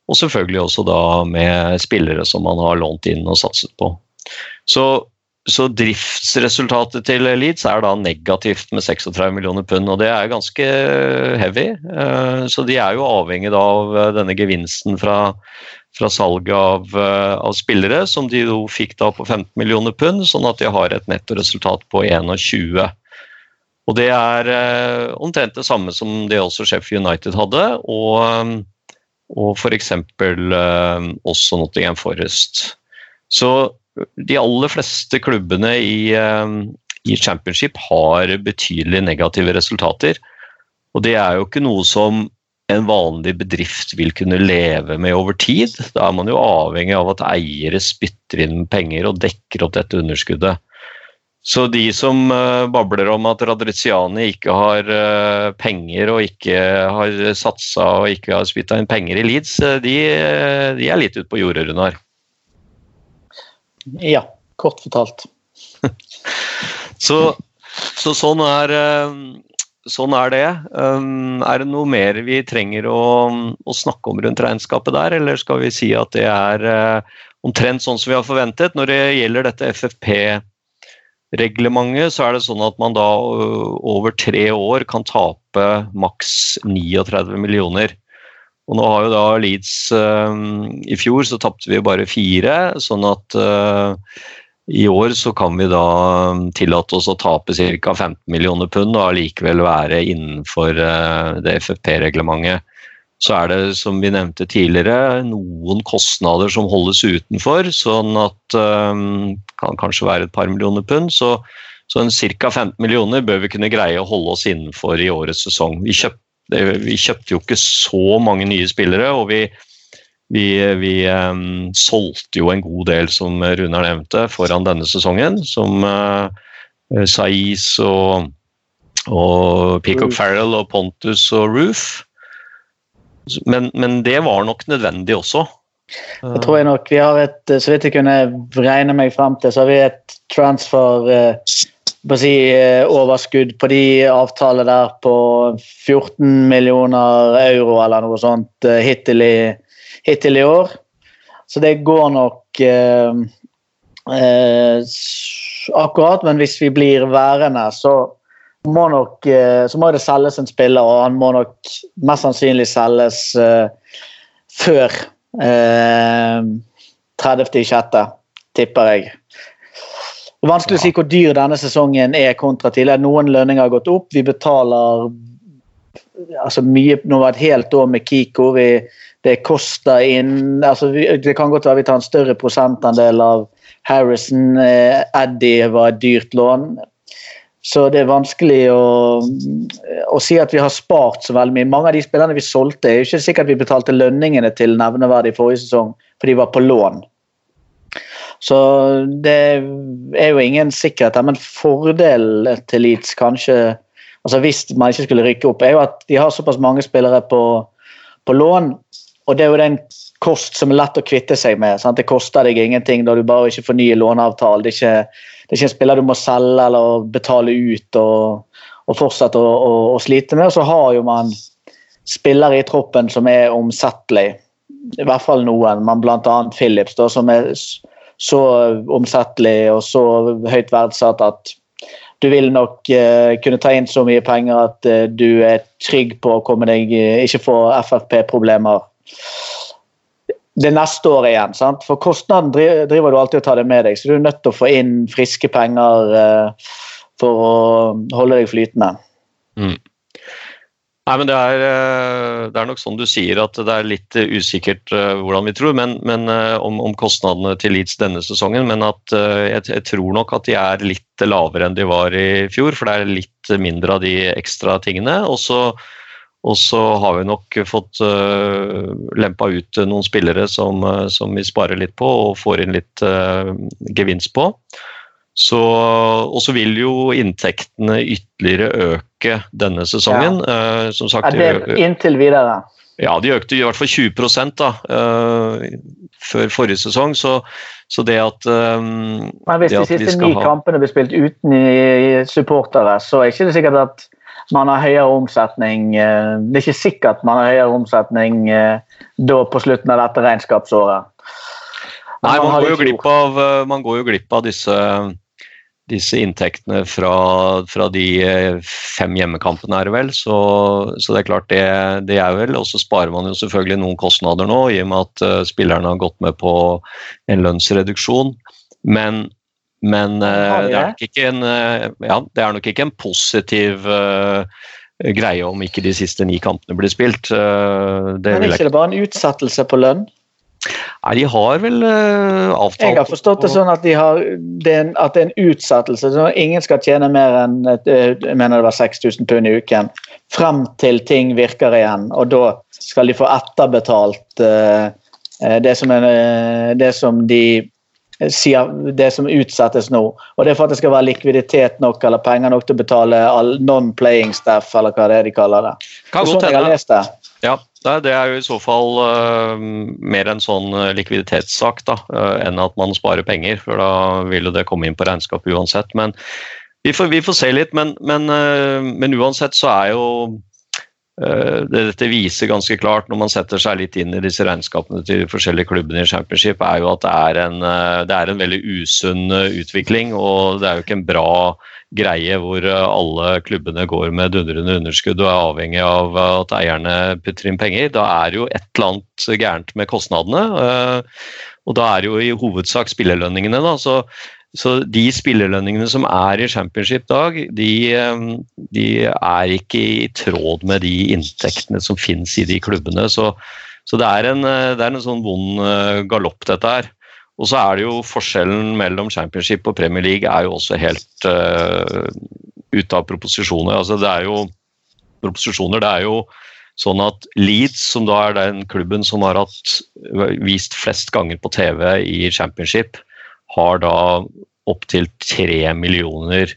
[SPEAKER 1] og selvfølgelig også da med spillere som man har lånt inn og satset på. Så så driftsresultatet til Leeds er da negativt med 36 millioner pund, og det er ganske heavy. Eh, så de er jo avhengig av eh, denne gevinsten fra, fra salget av, eh, av, spillere, som de jo fikk da på 15 millioner pund, sånn at de har et nettoresultat på 21. Og det er omtrent det samme som det også Sheffield United hadde, og, og f.eks. også Nottingham Forest. Så de aller fleste klubbene i, eh, i, championship har betydelig negative resultater. Og det er jo ikke noe som en vanlig bedrift vil kunne leve med over tid. Da er man jo avhengig av at eiere spytter inn penger og dekker opp dette underskuddet. Så de som uh, babler om at Radriziani ikke har uh, penger og ikke har satsa og ikke har spytta inn penger i Leeds, de, de, er litt ute på jordet, Runar.
[SPEAKER 2] Ja, kort fortalt. [laughs]
[SPEAKER 1] så, så, sånn er Sånn er det. Um, er det noe mer vi trenger å, å, snakke om rundt regnskapet der, eller skal vi si at det er omtrent sånn som vi har forventet? Når det gjelder dette FFP reglementet så er det sånn at man da over tre år kan tape maks 39 millioner. Og nå har jo da Leeds uh, I fjor så tapte vi bare fire, sånn at uh, i år så kan vi da tillate oss å tape ca. 15 millioner pund og allikevel være innenfor det FFP-reglementet så er det, som vi nevnte tidligere, noen kostnader som holdes utenfor. Sånn at um, kan kanskje være et par millioner pund. Så, så ca. 15 millioner bør vi kunne greie å holde oss innenfor i årets sesong. Vi kjøpte, vi kjøpte jo ikke så mange nye spillere, og vi, vi, vi um, solgte jo en god del, som Runar nevnte, foran denne sesongen. Som uh, Saiz og, og Peacock Farrell og Pontus og Roof. Men, men, det var nok nødvendig også.
[SPEAKER 2] Jeg tror jeg nok vi har et, Så vidt jeg kunne regne meg fram til, så har vi et transfer eh, si, eh, overskudd på de avtalene der på 14 millioner euro eller noe sånt eh, hittil i, hittil i år. Så det går nok eh, eh, akkurat, men hvis vi blir værende, så må nok, eh, så må det selges en spiller, og han må nok mest sannsynlig selges uh, før eh, 30.6., tipper jeg. Er vanskelig å si hvor dyr denne sesongen er kontra tidligere. Noen lønninger har gått opp. Vi betaler altså mye Nå var det et helt år med Kiko. Vi, det koster inn altså vi, Det kan godt være vi tar en større prosentandel av Harrison. Eh, Eddie var et dyrt lån. Så det er vanskelig å, å, si at vi har spart så veldig mye. Mange av de spillerne vi solgte, er jo ikke sikkert vi betalte lønningene til nevneverdig forrige sesong, for de var på lån. Så det er jo ingen sikkerhet der, men fordelen til Leeds kanskje altså Hvis man ikke skulle rykke opp, er jo at de har såpass mange spillere på, på lån. Og det er jo den kost som er lett å kvitte seg med. Sant? Det koster deg ingenting da du bare ikke fornyer låneavtalen. Det det er ikke en spiller du må selge eller betale ut og, og fortsette å, å, å, slite med. Og så har jo man spillere i troppen som er omsettelige. I hvert fall noen, men bl.a. Phillips, da, som er så omsettelig og så høyt verdsatt at du vil nok uh, kunne ta inn så mye penger at uh, du er trygg på å komme deg uh, ikke få FFP-problemer det neste året igjen. Sant? For kostnaden driver du alltid og tar det med deg, så du er nødt til å få inn friske penger for å holde deg flytende.
[SPEAKER 1] Mm. Nei, men det er, eh, det er, nok sånn du sier at det er litt usikkert uh, hvordan vi tror men, men om, om, kostnadene til Leeds denne sesongen. Men at jeg, jeg, tror nok at de er litt lavere enn de var i fjor, for det er litt mindre av de ekstra tingene. Og så har vi nok fått uh, lempa ut noen spillere som, som, vi sparer litt på og får inn litt uh, gevinst på. Og så vil jo inntektene ytterligere øke denne sesongen. Ja. Uh, som sagt,
[SPEAKER 2] er det inntil videre?
[SPEAKER 1] Ja, de økte i hvert fall 20 da, før forrige sesong. Så, så det at
[SPEAKER 2] um, Men Hvis de siste ni ha... kampene blir spilt uten supportere, så er det ikke sikkert at man har høyere omsetning. Eh, det er ikke sikkert man har høyere omsetning eh, da på slutten av dette regnskapsåret.
[SPEAKER 1] Nei, man, man, går jo glipp av, eh, man går jo glipp av disse, disse inntektene fra, fra, de fem hjemmekampene, er det vel. Så, så det er klart det, det, er vel. Og så sparer man jo selvfølgelig noen kostnader nå, i og med at spillerne har gått med på en lønnsreduksjon. Men men uh, det, er en, uh, ja, det, er nok ikke en positiv uh, greie om ikke de siste ni kampene blir spilt.
[SPEAKER 2] Men er ikke det bare en utsettelse på lønn?
[SPEAKER 1] Nei, de har vel uh, avtalt
[SPEAKER 2] Jeg har forstått det sånn at, de har, det er en, at det er en utsettelse. så Ingen skal tjene mer enn eh, jeg mener det var 6000 pund i uken frem til ting virker igjen. Og da skal de få etterbetalt uh, det, som er, det som de sier det som utsettes nå. Og det er for at det skal være likviditet nok eller penger nok til å betale non-playing staff, eller hva det er de kaller det.
[SPEAKER 1] Kan godt
[SPEAKER 2] sånn jeg har
[SPEAKER 1] hende. Ja, det er jo i så fall uh, mer en sånn øh, likviditetssak da, uh, enn at man sparer penger, for da vil jo det komme inn på regnskapet uansett. Men vi får, vi får se litt, men, men, uh, men uansett så er jo dette viser ganske klart når man setter seg litt inn i disse regnskapene til de forskjellige klubbene i Championship, er jo at det er en, det er en veldig usunn utvikling, og det er jo ikke en bra greie hvor eh, alle klubbene går med dundrende underskudd og er avhengig av at eierne putter inn penger. Da er jo et eller annet gærent med kostnadene. eh, Og da er jo i hovedsak spillerlønningene. da, så så de spillerlønningene som er i championship dag, de, eh, de er ikke i tråd med de inntektene som finnes i de klubbene. Så, så det, er en, eh, det er en sånn vond eh, galopp, dette her. Og så er det jo forskjellen mellom championship og Premier League er jo også helt uh, ute av proposisjoner. Altså det er jo proposisjoner, det er jo sånn at Leeds, som da er den klubben som har hatt vist flest ganger på TV i championship, har da opptil tre millioner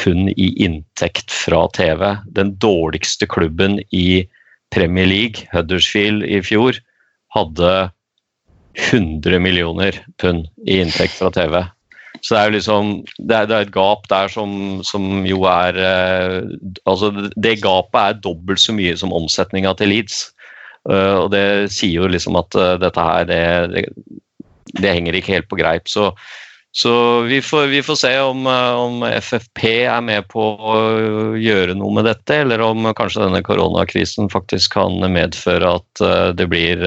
[SPEAKER 1] pund i inntekt fra TV. Den dårligste klubben i Premier League, Huddersfield i fjor, hadde 100 millioner pund i inntekt fra TV. Så det er jo liksom Det er, det er et gap der som, som jo er eh, Altså, det gapet er dobbelt så mye som omsetninga til Leeds. Uh, og det sier jo liksom at uh, dette her, det, det, det henger ikke helt på greip. Så, så vi, får, vi får se om, uh, om FFP er med på å gjøre noe med dette, eller om kanskje denne koronakrisen faktisk kan medføre at det blir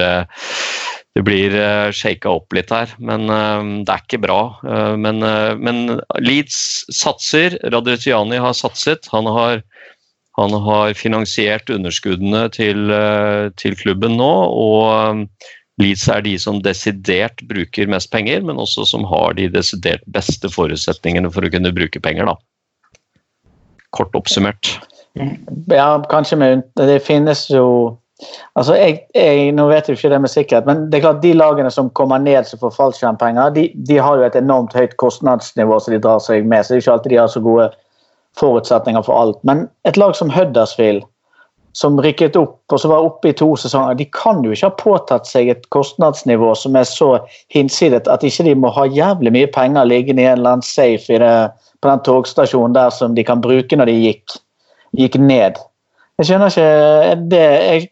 [SPEAKER 1] det blir uh, shaka opp litt her, men uh, det er ikke bra. Uh, men, eh, men Leeds satser. Radretiani har satset. Han har, han har finansiert underskuddene til, eh, til klubben nå. Og eh, Leeds er de som desidert bruker mest penger, men også som har de desidert beste forutsetningene for å kunne bruke penger. Da. Kort oppsummert.
[SPEAKER 2] Ja, kanskje med Det finnes jo Altså, jeg, jeg, Nå vet jeg ikke det med sikkerhet, men det er klart de lagene som kommer ned som får fallskjermpenger, de, de har jo et enormt høyt kostnadsnivå som de drar seg med. så det er ikke alltid de har så gode forutsetninger for alt. Men et lag som Huddersfield, som rykket opp og så var oppe i to sesonger, de kan jo ikke ha påtatt seg et kostnadsnivå som er så hinsidet at ikke de må ha jævlig mye penger liggende i en eller annen safe det, på den togstasjonen der som de kan bruke når de gikk, gikk ned. Jeg skjønner ikke det,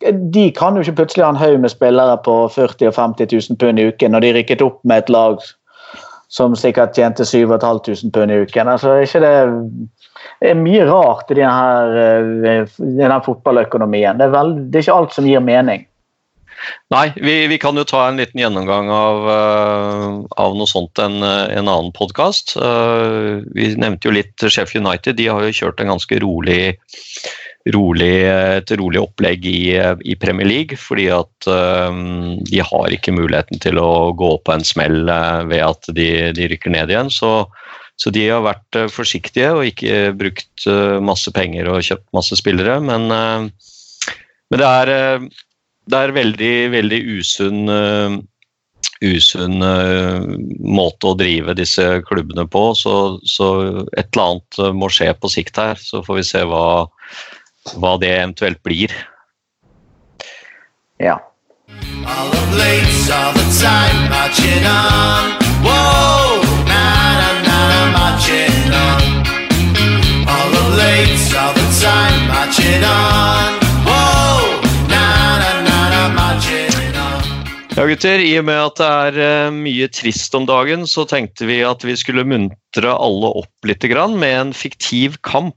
[SPEAKER 2] jeg, De kan jo ikke plutselig ha en haug med spillere på 40 og 50 000 pund i uken når de rykket opp med et lag som sikkert tjente 7500 pund i uken. Altså, ikke det, det er mye rart i denne, eh, denne fotballøkonomien. Det er, vel, det er ikke alt som gir mening.
[SPEAKER 1] Nei, vi, vi kan jo ta en liten gjennomgang av, uh, av noe sånt en, eh, en annen podkast. vi nevnte jo litt Sheffield United. De har jo kjørt en ganske rolig, rolig, et rolig opplegg i, i Premier League, fordi at eh, de har ikke muligheten til å gå på en smell eh, ved at de, de rykker ned igjen. Så, så de har vært eh, forsiktige og ikke brukt eh, masse penger og kjøpt masse spillere. Men, uh, men det er, det er veldig, veldig usunn uh, usunn måte å drive disse klubbene på. Så, så et eller annet må skje på sikt her. Så får vi se hva, hva det eventuelt blir.
[SPEAKER 2] Ja.
[SPEAKER 4] All of late, all the time, marching on. Whoa, na na na na, marching on. All of late, all the time, marching on. Whoa, na na na na, marching on.
[SPEAKER 1] Ja, gutter. I og med at det er eh, mye trist om dagen, så tenkte vi at vi skulle muntre alle opp litt grann med en fiktiv kamp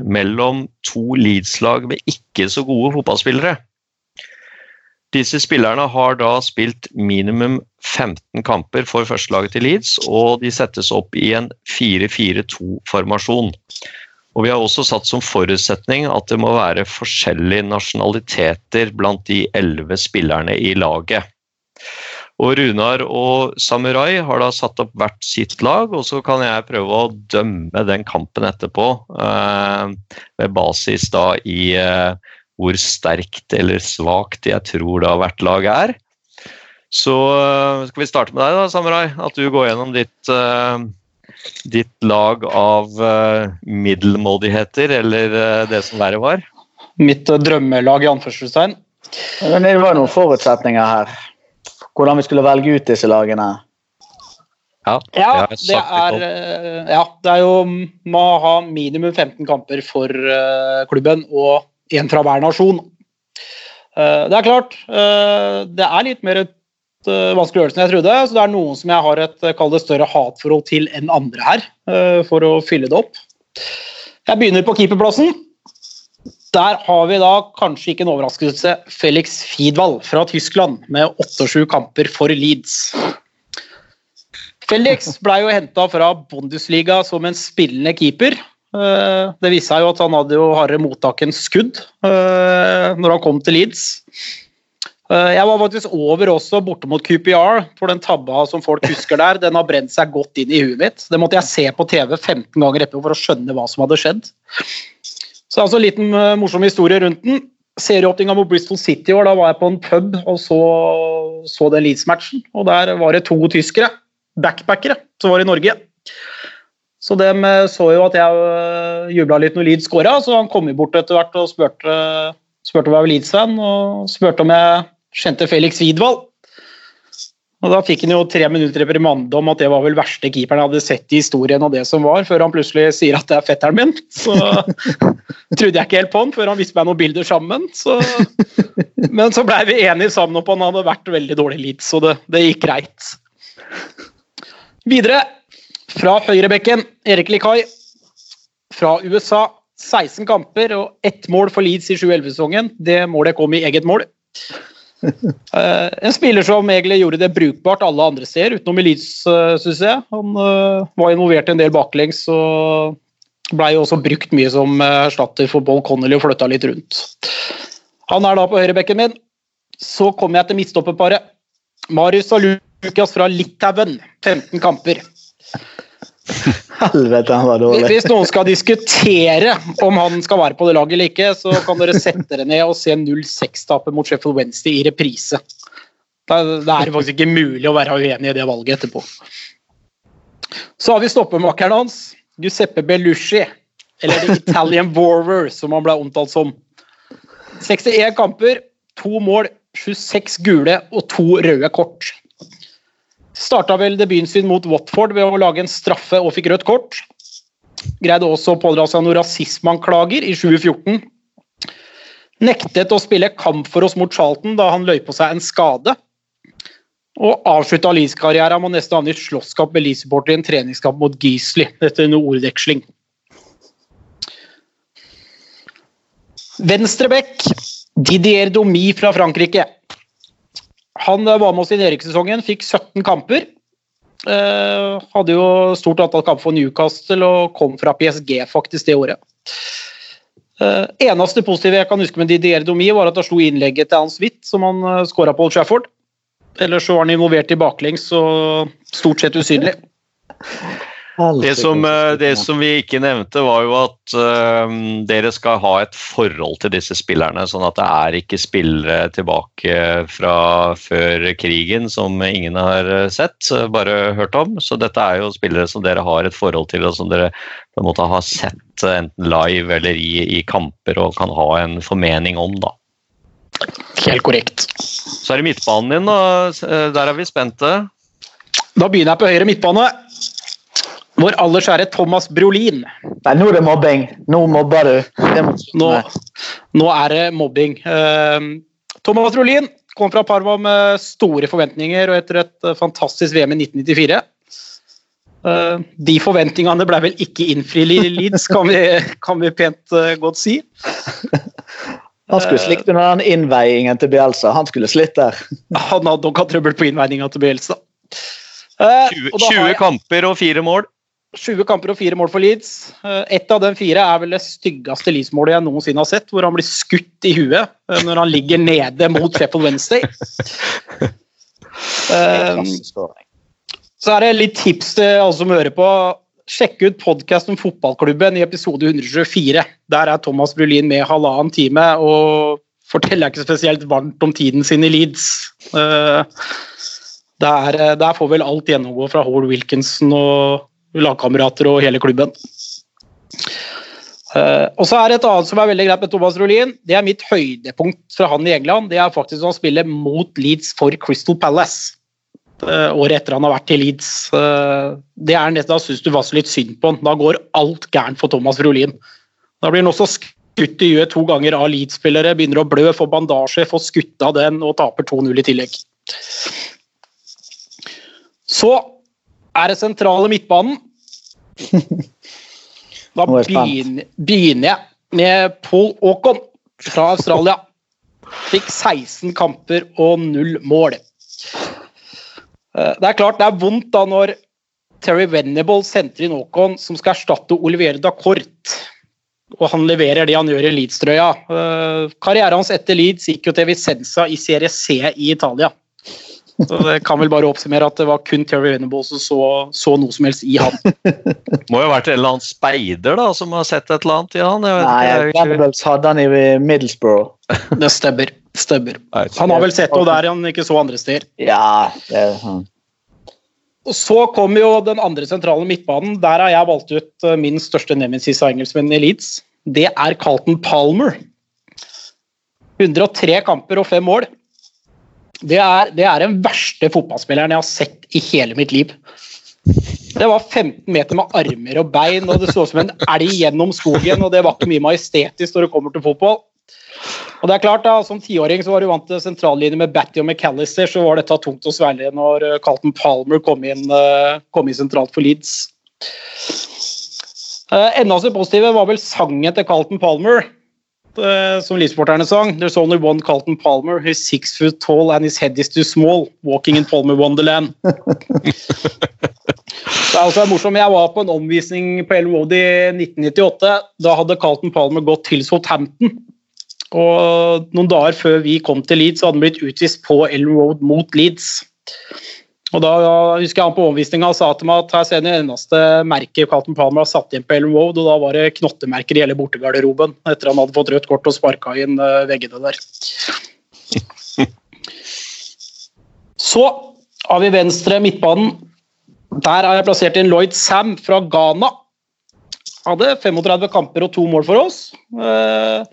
[SPEAKER 1] mellom to Leeds-lag med ikke så gode fotballspillere. Disse spillerne har da spilt minimum 15 kamper for førstelaget til Leeds, og de settes opp i en 4-4-2-formasjon. Og Vi har også satt som forutsetning at det må være forskjellige nasjonaliteter blant de elleve spillerne i laget. Og Runar og Samurai har da satt opp hvert sitt lag, og så kan jeg prøve å dømme den kampen etterpå. Eh, med basis da i eh, hvor sterkt eller svakt jeg tror da hvert lag er. Så eh, skal vi starte med deg, da, Samurai. At du går gjennom ditt, eh, ditt lag av eh, middelmådigheter, eller eh, det som verre var.
[SPEAKER 3] Mitt drømmelag i anførselstegn.
[SPEAKER 2] Men det var noen forutsetninger her. Hvordan vi skulle velge ut disse lagene.
[SPEAKER 1] Ja,
[SPEAKER 3] Ja, det er, eh, ja, det er jo Må ha minimum 15 kamper for eh, klubben og én fra hver nasjon. Eh, det er klart, eh, det er litt mer et vanskelig øvelse enn jeg trodde. Så det er noen som jeg har et kall det større hatforhold til enn andre her, for å fylle det opp. Jeg begynner på keeperplassen. Der har vi da kanskje ikke en overraskelse Felix Fidwall fra Tyskland med 8-7 kamper for Leeds. Felix ble jo henta fra Bundesliga som en spillende keeper. Eh, Det viste seg jo at han hadde jo hardere mottak enn skudd eh, når han kom til Leeds. Eh, Jeg var faktisk over også borte mot QPR for den tabba som folk husker der. Den har brent seg godt inn i huet mitt. Det måtte jeg se på TV 15 ganger etterpå for å skjønne hva som hadde skjedd. Så altså en liten eh, morsom historie rundt den. Serieåpninga mot Bristol City i da var jeg på en pub og så, så den Leeds-matchen. Og der var det to tyskere, backpackere, som var i Norge. Så de eh, så jo at jeg jubla litt når Leeds skåra, så han kom jo bort etter hvert og spurte, spurte om jeg var Leeds-fan, og spurte om jeg kjente Felix Widwald. Og Da fikk han jo tre minutter reprimande om at det var vel verste keeperen hadde sett i historien, av det som var, før han plutselig sier at det er fetteren min. Så [laughs] trodde jeg ikke helt på han før han viste meg noen bilder sammen. Så. Men så blei vi enige sammen om at han hadde vært veldig dårlig Leeds, så det, det gikk greit. Videre, fra høyrebekken, Erik Likai. Fra USA, 16 kamper og ett mål for Leeds i 7-11-sesongen. Det målet kom i eget mål. Eh, en spiller som egentlig gjorde det brukbart alle andre steder, utenom i Leeds, uh, syns jeg. Han eh, var involvert en del baklengs og blei også brukt mye som eh, erstatter for Boll Connolly og flytta litt rundt. Han er da på høyrebekken min. Så kommer jeg til midtstopperparet. Marius og Lukas fra Litauen, 15 kamper. [laughs]
[SPEAKER 2] Helvete, han var dårlig.
[SPEAKER 3] Hvis noen skal diskutere om han skal være på det laget eller ikke, så kan dere sette dere ned og se 0-6-tapet mot Sheffield Wednesday i reprise. Det er, faktisk ikke mulig å være uenig i det valget etterpå. Så har vi stoppemakeren hans, Giuseppe Belushi. Eller The Italian Warver, som han ble omtalt som. 61 kamper, to mål, 26 gule og to røde kort. Starta vel debuten sin mot Watford ved å lage en straffe og fikk rødt kort. Greide også å pådra seg noen rasismeanklager i 2014. Nektet å spille kamp for oss mot Charlton da han løy på seg en skade. Og avslutta Leeds-karrieren med å nesten havne i slåsskamp med Leeds-supporter i en treningskamp mot Gisli etter en ordveksling. Venstrebekk Didier Domi fra Frankrike. Han eh, var med oss i nedrykkssesongen, fikk 17 kamper. Eh, hadde jo stort antall kamper for Newcastle og kom fra PSG faktisk det året. Eh, eneste positive jeg kan huske med Didier Domi, var at han slo innlegget til Hans Witt, som han uh, skåra på Old Trafford. Ellers så var han involvert i baklengs og stort sett usynlig. [laughs]
[SPEAKER 1] Det som, eh, det som vi ikke nevnte, var jo at uh, dere skal ha et forhold til disse spillerne. Sånn at det er ikke spillere tilbake fra før krigen som ingen har eh, sett, bare hørt om. Så dette er jo spillere som dere har et forhold til, og som dere på en måte har sett enten live eller i, i kamper og kan ha en formening om. da.
[SPEAKER 3] Helt korrekt.
[SPEAKER 1] Så er det midtbanen din, da. Eh, Der er vi spente.
[SPEAKER 3] Da begynner jeg på høyre midtbane. Vår aller kjære Thomas Brolin.
[SPEAKER 2] Nei, nå er det mobbing. Nå mobber du.
[SPEAKER 3] Nå, nå er det mobbing. Eh, Thomas Brolin kom fra Parma med store forventninger og etter et eh, fantastisk VM i 1994. Eh, de forventningene ble vel ikke innfridd i Leeds, kan vi, kan vi pent eh, godt si.
[SPEAKER 2] Han skulle slikt under den innveiingen til Bielsa. Han skulle slitt der.
[SPEAKER 3] Han hadde nok hatt trøbbel på innveininga til Bielsa. Eh,
[SPEAKER 1] 20,
[SPEAKER 3] og da har
[SPEAKER 1] 20 kamper og fire mål.
[SPEAKER 3] 20 kamper og fire mål for Leeds. Eh, Ett av de fire er vel det styggeste Leeds-målet jeg noensinne har sett, hvor han blir skutt i huet eh, når han ligger nede mot Sheffield Wednesday. [laughs] Eh, Så er det litt tips til alle som hører på. Sjekk ut podkasten om fotballklubben i episode 124. Der er Thomas Brulin med halvannen time og forteller ikke spesielt varmt om tiden sin i Leeds. Der, der får vel alt gjennomgå fra Hall Wilkinson og lagkamerater og hele klubben. Uh, og så er det et annet som er veldig greit med Thomas Rolin. Det er mitt høydepunkt fra han i England. Det er faktisk å spille mot Leeds for Crystal Palace Uh, året etter han har vært i Leeds. Uh, det er nesten, Da syns du var så litt synd på han. Da går alt gærent for Thomas Rolin. Da blir han også skutt i huet to ganger av Leeds-spillere, begynner å blø, får bandasje, får skutt av den og taper 2-0 i tillegg. Så er det sentrale midtbanen. [laughs] Da
[SPEAKER 2] er
[SPEAKER 3] begynner, begynner jeg med Paul Aakon fra Australia. Fikk 16 kamper og null mål. Eh, Det er klart det er vondt da når Terry Venable senter inn Aakon, som skal erstatte Olivier Dacourt. Og han leverer det han gjør i Leeds-trøya. Eh, Karrieren hans etter Leeds gikk jo til Vicenza i Serie C i Italia. Så det kan vel bare oppsummere at det var kun Terry Venable som så, så noe som helst i han. [laughs]
[SPEAKER 1] Må jo ha vært en eller annen speider da, som har sett et eller annet i han. Jeg vet
[SPEAKER 2] Nei,
[SPEAKER 1] er ikke-
[SPEAKER 2] hadde han i Middlesbrough. [laughs]
[SPEAKER 3] Det stemmer. stemmer. Han har vel sett noe der han ikke så andre steder.
[SPEAKER 2] Ja, det, er han.
[SPEAKER 3] Og Så kommer jo den andre sentrale midtbanen. Der har jeg valgt ut eh, min største nemesis av engelskmennene i Leeds. Det er Carlton Palmer. 103 kamper og fem mål. Det er, det er den verste fotballspilleren jeg har sett i hele mitt liv. Det var 15 meter med armer og bein, og det så ut som en elg gjennom skogen. og Det var ikke mye majestetisk når det kommer til fotball. Og det er klart da, Som tiåring så var du vant til sentrallinje med Batty og McAllister, så var dette tungt å svelge når eh, Carlton Palmer kom inn, eh, kom inn sentralt for Leeds. Eh, Enda så positive var vel sangen til Carlton Palmer, eh, som Leeds-sporterne sang. There's only one Carlton Palmer. who's six foot tall and his head is too small. Walking in Palmer Wonderland. [laughs] Det er også morsomt. Jeg var på en omvisning på Ellen Road i 1998. Da hadde Carlton Palmer gått til Southampton. Og noen dager før vi kom til Leeds, så hadde han blitt utvist på Ellen Road mot Leeds. Og da husker jeg han på overvisninga sa til meg at her ser det eneste merket Carlton Palmer har satt inn på Ellen Road, og da var det knottemerker i hele bortegarderoben etter han hadde fått rødt kort og sparka inn eh, veggene der. [laughs] Så har vi venstre midtbanen. Der har jeg plassert inn Lloyd Sam fra Ghana. Hadde 35 kamper og to mål for oss. Eh,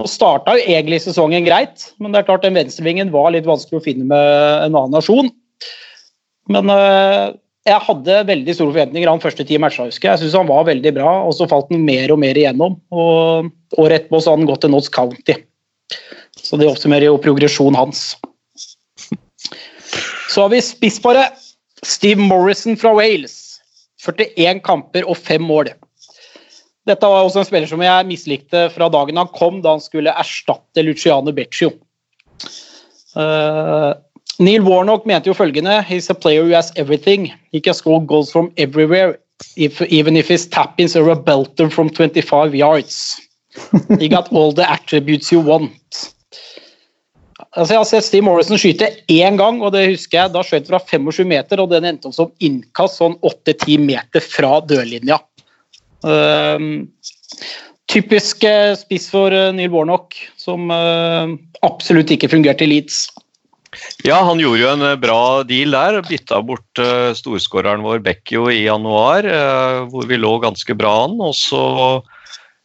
[SPEAKER 3] og starta jo egentlig sesongen greit, men det er klart den venstrevingen var litt vanskelig å finne med en annen nasjon. Men øh, jeg hadde veldig store forventninger han første ti matcha. Jeg Jeg syns han var veldig bra, og så falt han mer og mer igjennom. Og Året etterpå så hadde han gått til Notts County. Så det oppsummerer jo progresjonen hans. Så har vi spissparet. Steve Morrison fra Wales. 41 kamper og fem mål. Dette var også en spiller som jeg mislikte fra dagen han kom, da han skulle erstatte Luciano Beccio. Uh, Neil Warnock mente jo følgende He's a player who has everything. He can score goals from everywhere, if, even if his tap-ins are a belter from 25 yards. [laughs] He got all the attributes you want. Altså, jeg har sett Steve Morrison skyte én gang, og det husker jeg. Da skjøt fra 25 meter, og den endte opp som innkast sånn 8-10 meter fra dørlinja. Um, typisk eh, spiss for eh, Neil Warnock, som uh, absolutt ikke fungerte i Leeds.
[SPEAKER 1] Ja, han gjorde jo en eh, bra deal der. Bytta bort uh, storskåreren vår Bekkio i januar, uh, hvor vi lå ganske bra an. Og så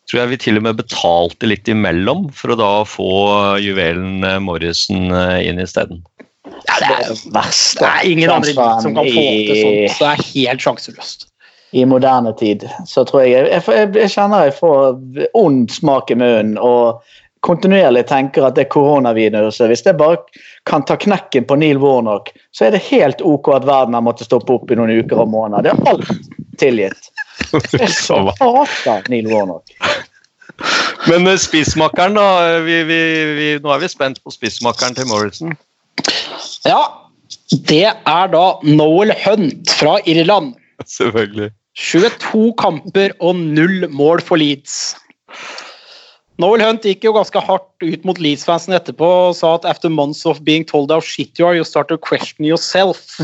[SPEAKER 1] tror jeg vi til og med betalte litt imellom for å da få juvelen Morrison inn isteden.
[SPEAKER 3] Ja, det, er,
[SPEAKER 2] jo verst.
[SPEAKER 3] det er ingen andre som kan få til sånt. Så det er helt sjanseløst.
[SPEAKER 2] i moderne tid, så tror jeg Jeg, jeg, jeg kjenner jeg får ond smak i munnen og kontinuerlig tenker at det er koronaviruset Hvis det bare kan ta knekken på Neil Warnock, så er det helt OK at verden har måttet stoppe opp i noen uker og måneder. Det er alt tilgitt. [laughs] Jeg så hater Neil Warnock.
[SPEAKER 1] Men eh, spissmakkeren, da. eh, Vi, vi, vi, nå er vi spent på spissmakkeren til Morrison.
[SPEAKER 3] Ja, det er da Noel Hunt fra Irland. [laughs]
[SPEAKER 1] Selvfølgelig.
[SPEAKER 3] 22 kamper og null mål for Leeds. Noel Hunt gikk jo ganske hardt ut mot Leeds-fansen etterpå og sa at after months of being told how shit you are, you start to question yourself.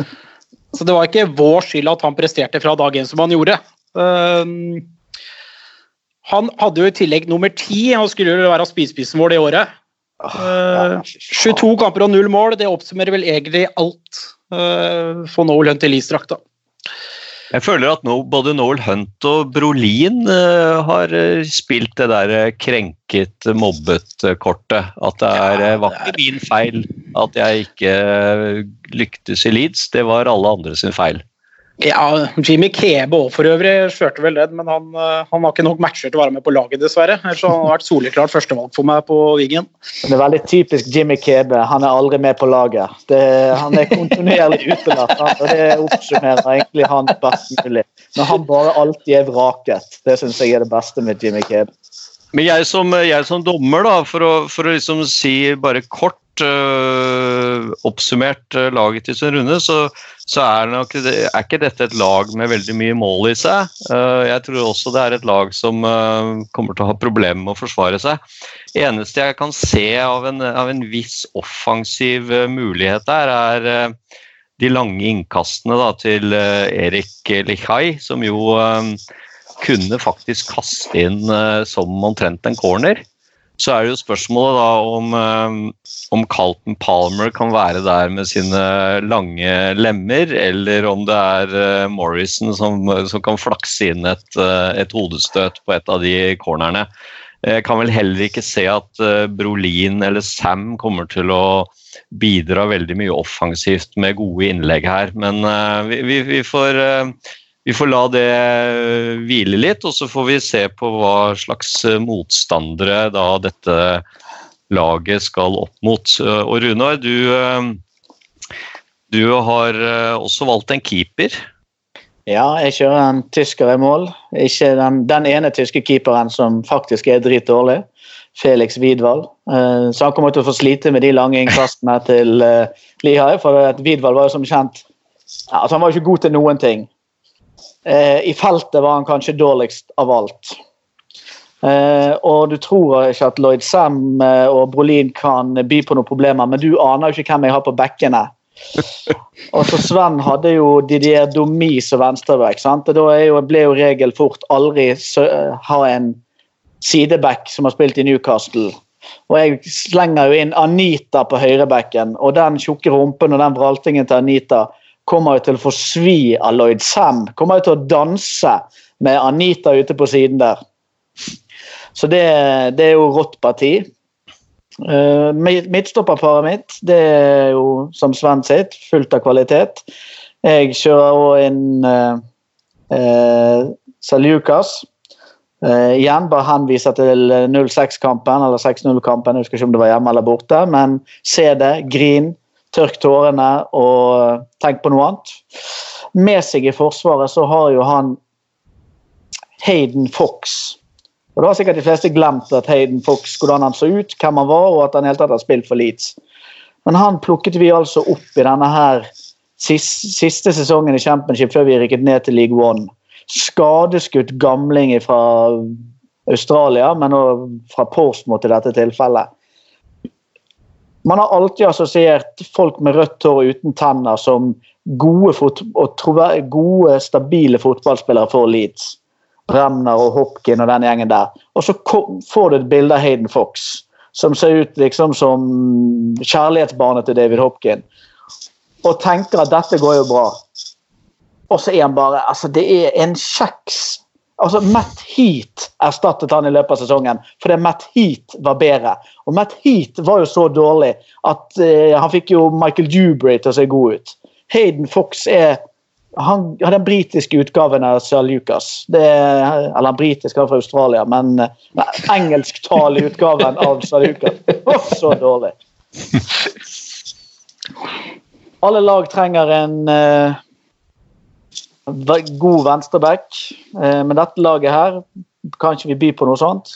[SPEAKER 3] [laughs] Så det var ikke vår skyld at han presterte fra dag én som han gjorde. Um, han hadde jo i tillegg nummer ti han skulle jo være spisespissen vår det året. Uh, 22 kamper og null mål, det oppsummerer vel egentlig alt uh, for Noel Hunt i Leeds-drakta.
[SPEAKER 1] Jeg føler at nå, både Noel Hunt og Brolin uh, har uh, spilt det der uh, krenket, mobbet-kortet. At det er, ja, var ikke min feil at jeg ikke lyktes i Leeds, det var alle andre sin feil.
[SPEAKER 3] Ja, Jimmy Kebe òg for øvrig kjørte vel den, men han, han har ikke nok matcher til å være med på laget, dessverre. Ellers har han vært soleklart førstevalg for meg på Wiggen.
[SPEAKER 2] Det er veldig typisk Jimmy Kebe. Han er aldri med på laget. Det, han er kontinuerlig utelatt, og det oppsummerer egentlig han best mulig. Men han bare alltid er vraket. Det syns jeg er det beste med Jimmy Kebe.
[SPEAKER 1] Men jeg som, jeg som dommer, da, for å, for å liksom si bare kort øh, oppsummert øh, laget til sin runde, så, så er, nok, er, ikke dette et lag med veldig mye mål i seg. Uh, jeg tror også det er et lag som uh, kommer til å ha problemer med å forsvare seg. eneste jeg kan se av en, av en viss offensiv uh, mulighet der, er de lange innkastene da, til Erik Lichai, som jo kunne faktisk kaste inn som omtrent en corner. Så er det jo spørsmålet da om, om Carlton Palmer kan være der med sine lange lemmer, eller om det er Morrison som, som kan flakse inn et, et, hodestøt på et av de cornerne. Jeg kan vel heller ikke se at Brolin eller Sam kommer til å bidra veldig mye offensivt med gode innlegg her, men vi, vi, vi får vi får la det hvile litt, og så får vi se på hva slags motstandere da dette laget skal opp mot. Og Runar, du, du har også valgt en keeper.
[SPEAKER 2] Ja, jeg kjører en tysker i mål. Ikke den, den ene tyske keeperen som faktisk er dritdårlig. Felix Widwald. Så han kommer til å få slite med de lange innkastene til Lihai. For Widwald var jo som kjent altså Han var jo ikke god til noen ting. I feltet var han kanskje dårligst av alt. Uh, og du tror ikke at Lloyd Sam uh, og Brolin kan by på noen problemer, men du aner jo ikke hvem jeg har på bekkene. [laughs] og så Sven hadde jo Didier Domi som venstreback. sant? Og Da jo, ble jo regel fort aldri sø, ha en sideback som har spilt i Newcastle. Og jeg slenger jo inn Anita på høyrebacken, og den tjukke rumpen og den vraltingen til Anita kommer jo til å få svi av Lloyd Sam. Kommer jo til å danse med Anita ute på siden der. Så det, det er jo rått parti. Uh, Midtstopperparet mitt det er jo som Sven sitt, fullt av kvalitet. Jeg kjører òg inn uh, uh, Saljukas. Uh, igjen bare henviser til 06-kampen eller 6-0-kampen. Jeg husker ikke om det var hjemme eller borte, men se det, grin. Tørk tårene og tenk på noe annet. Med seg i Forsvaret så har jo han Hayden Fox. Og Da har sikkert de fleste glemt at Hayden Fox, hvordan han så ut, hvem han var, og at han helt tatt har spilt for Leeds. Men han plukket vi altså opp i denne her siste, siste sesongen i Championship før vi rykket ned til League One. Skadeskutt gamling fra Australia, men fra Portsmouth i dette tilfellet. Man har alltid assosiert folk med rødt hår og uten tenner som gode, gode stabile fotballspillere for Leeds. Bremner og Hopkin og den gjengen der. Og så kom, får du et bilde av Hayden Fox som ser ut liksom som kjærlighetsbarnet til David Hopkin. Og tenker at dette går jo bra. Og så er han bare Altså, det er en kjeks Altså, Matt Heat erstattet han i løpet av sesongen fordi Matt Heat var bedre. Og Matt Heat var jo så dårlig at uh, han fikk jo Michael Dubray til å se god ut. Hayden Fox er han har den britiske utgaven av Sir Lucas. Det er, eller den britiske fra Australia, men uh, engelsktalende utgaven av Sir Lucas. Oh, så dårlig. Alle lag trenger en uh, god venstreback. Eh, men dette laget her kan ikke vi by på noe sånt.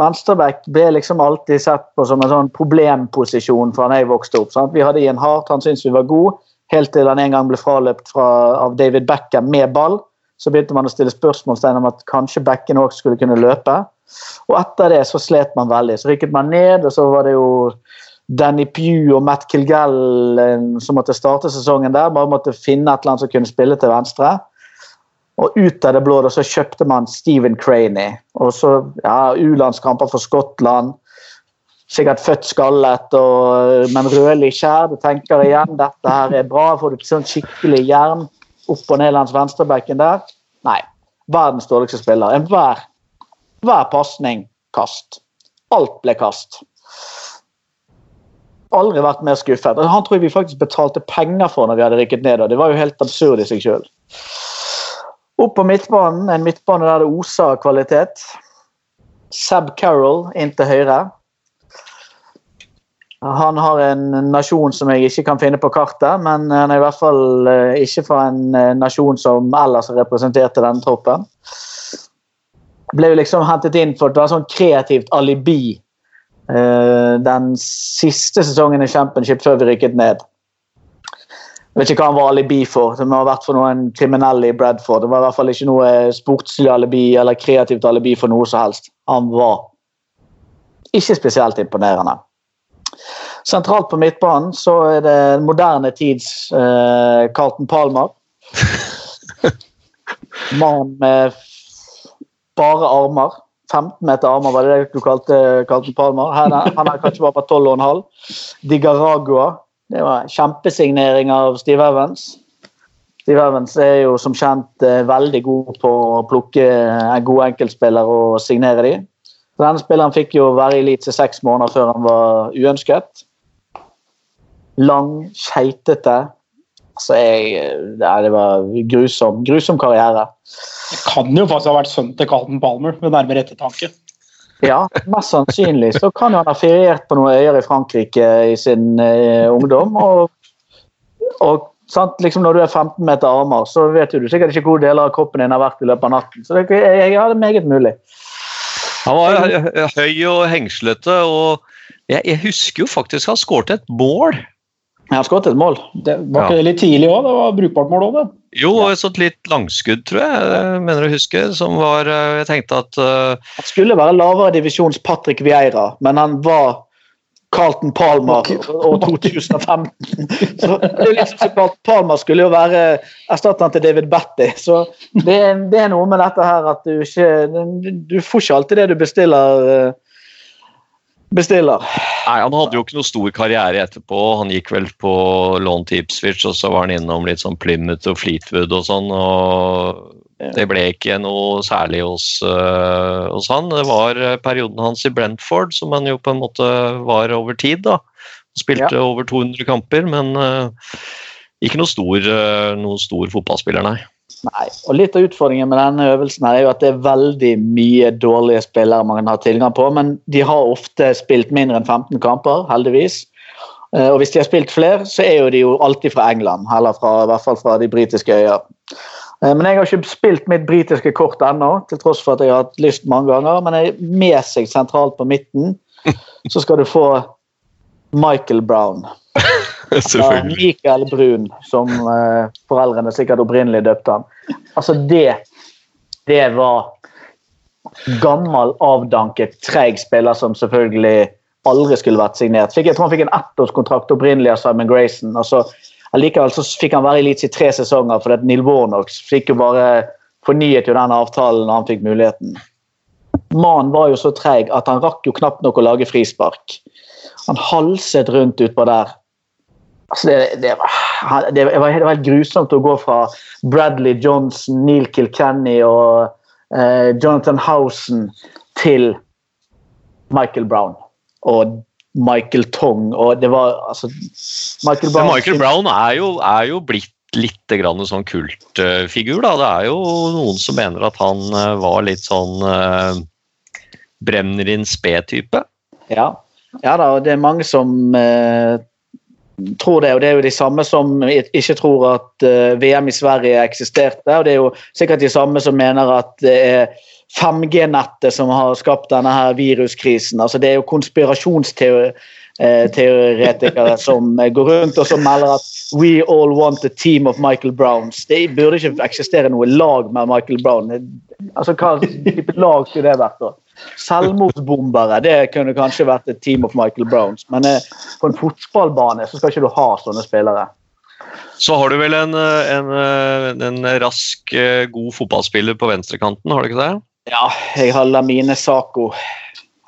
[SPEAKER 2] Venstreback ble liksom alltid sett på som en sånn problemposisjon fra da jeg vokste opp. Sant? Vi hadde Ian Hart, han syntes vi var god, helt til han en gang ble fraløpt fra, av David Beckham med ball. Så begynte man å stille spørsmålstegn om at kanskje bekken òg skulle kunne løpe. Og etter det så slet man veldig. Så rykket man ned, og så var det jo Danny Pugh og Matt Kilgell eh, som måtte starte sesongen der. Bare måtte finne et eller annet som kunne spille til venstre. Og ut av det blå så kjøpte man Stephen Craney. Og så ja, U-landskamper for Skottland. Sikkert født skallet, og, men rødlig skjær. Du tenker igjen dette her er bra. Får du sånn skikkelig jern opp og ned langs venstrebekken der? Nei. Verdens dårligste spiller. Enhver hver pasning kast. Alt ble kast. Aldri vært mer skuffet. Han tror jeg vi faktisk betalte penger for når vi hadde rykket ned. og Det var jo helt absurd i seg sjøl. Opp på midtbanen, en midtbane der det oser av kvalitet. Seb Carroll inn til høyre. Han har en nasjon som jeg ikke kan finne på kartet, men han er i hvert fall eh, ikke fra en eh, nasjon som ellers representerte denne troppen. Ble jo liksom hentet inn for et sånn kreativt alibi den siste sesongen i Championship før vi rykket ned. Jeg vet ikke hva han var alibi for. Det må ha vært for noen kriminelle i Bradford. Det var i hvert fall ikke noe sportslig alibi eller kreativt alibi for noe som helst. Han var ikke spesielt imponerende. Sentralt på midtbanen så er det moderne tids eh, Carlton Palmer. [laughs] Mann med bare armer. 15 meter armer, var det det du kalte Carlton Palmer? Her, han er kanskje bare på 12,5. Digaragua. Det var kjempesignering av Steve Evans. Steve Evans er jo som kjent eh, veldig god på å plukke en god enkeltspiller og signere dem. Denne spilleren fikk jo være i Elite seks måneder før han var uønsket lang, keitete. Altså, jeg, det var grusom, grusom karriere.
[SPEAKER 3] Det kan jo faktisk ha vært sønnen til Carlton Palmer, ved nærmere ettertanke.
[SPEAKER 2] Ja, mest sannsynlig så kan han ha feriert på noen øyer i Frankrike i sin eh, ungdom. Og, og sant, liksom når du er 15 meter armer, så vet du sikkert ikke hvor deler av kroppen din har vært i løpet av natten. Så det, jeg, ja, det er meget mulig.
[SPEAKER 1] Han var høy og hengslete, og jeg, jeg husker jo faktisk han skåret et mål
[SPEAKER 2] jeg har skåret et mål.
[SPEAKER 3] Det var ikke ja. litt tidlig òg? Det var brukbart mål òg, det.
[SPEAKER 1] Jo, og et sånt litt langskudd, tror jeg. jeg mener å huske, som var eh, Jeg tenkte at uh...
[SPEAKER 2] Han skulle være lavere divisjons Patrick Vieira, men han var Carlton Palmer og 2015. [laughs] Så det er liksom så Palmer skulle jo være erstatteren til David Batty. Så det er, det er, noe med dette her at du ikke Du får ikke alltid det du bestiller eh, bestiller.
[SPEAKER 1] Nei, Han hadde jo ikke noe stor karriere etterpå. Han gikk vel på lån til Ipswich, og så var han innom litt sånn Plymouth og Fleetwood og sånn. og Det ble ikke noe særlig hos, uh, hos han. Det var perioden hans i Brentford som han jo på en måte var over tid. da. Spilte ja. over 200 kamper, men uh, ikke noe stor, uh, noe stor fotballspiller, nei.
[SPEAKER 2] Nei, og Litt av utfordringen med denne øvelsen er jo at det er veldig mye dårlige spillere man kan ha tilgang på, men de har ofte spilt mindre enn 15 kamper, heldigvis. Eh, og hvis de har spilt flere, så er jo de jo alltid fra England, eller fra, i hvert fall fra de britiske øyer. Eh, men jeg har ikke spilt mitt britiske kort ennå, til tross for at jeg har hatt lyst mange ganger. Men jeg med seg sentralt på midten, [laughs] så skal du få Michael Brown. [laughs]
[SPEAKER 1] Selvfølgelig.
[SPEAKER 2] Mikael Brun, som uh, foreldrene sikkert opprinnelig døpte han. Altså, det Det var gammel, avdanket, treig spiller som selvfølgelig aldri skulle vært signert. Fikk, jeg tror han fikk en ettårskontrakt opprinnelig av Simon Grayson. og så Allikevel så fikk han være i Leeds i tre sesonger, for Neil Warnock fikk jo bare fornyet jo den avtalen når han fikk muligheten. Mannen var jo så treig at han rakk jo knapt nok å lage frispark. Han halset rundt utpå der Altså det, det, var, det, var, det, var, helt grusomt å gå fra Bradley Johnson, Neil Kilkenny og eh, Jonathan Housen til Michael Brown og Michael Tong. og det var altså
[SPEAKER 1] Michael Brown, Michael Brown er, jo, er jo blitt litt grann sånn kultfigur. da. Det er jo noen som mener at han uh, var litt sånn uh, Bremnerin sped-type.
[SPEAKER 2] Ja. ja da, og det er mange som uh, tror det, og det er jo de samme som ikke tror at uh, VM i Sverige eksisterte. og Det er jo sikkert de samme som mener at det er 5G-nettet som har skapt denne her viruskrisen. altså Det er jo konspirasjonsteori eh, teoretikere som eh, går rundt og som melder at We all want a team of Michael Browns. Det burde ikke eksistere noe lag med Michael Brown. Altså, Hva type lag skulle det vært? da? Selvmordsbombere det kunne kanskje vært et team of Michael Browns. Men eh, på en fotballbane så skal ikke du ha sånne spillere.
[SPEAKER 1] Så har du vel en, eh, en, eh, en rask, eh, god fotballspiller på venstrekanten, har du ikke det?
[SPEAKER 2] Ja, jeg har Lamine Sako.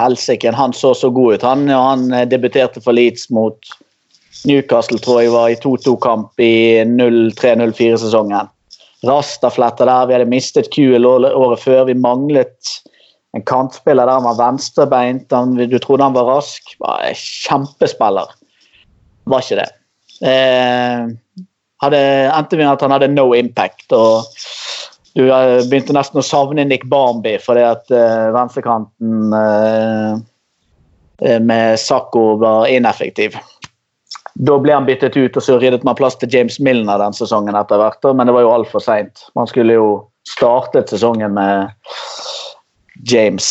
[SPEAKER 2] Helsike, han så så god ut. Han, han eh, debuterte for Leeds mot Newcastle, tror jeg var i 2-2-kamp i 03-04-sesongen. Rastafletter der. Vi hadde mistet QL året før. Vi manglet en kantspiller der han var venstrebeint. Han, du trodde han var rask. Var en kjempespiller. Var ikke det. Eh, hadde, endte med at han hadde no impact. og du eh, begynte nesten å savne Nick Barmby fordi at uh, venstrekanten uh, med Sakko var ineffektiv. Da ble han byttet ut, og så ryddet man plass til James Milner den sesongen etter hvert. Men det var jo altfor seint. Man skulle jo startet sesongen med James.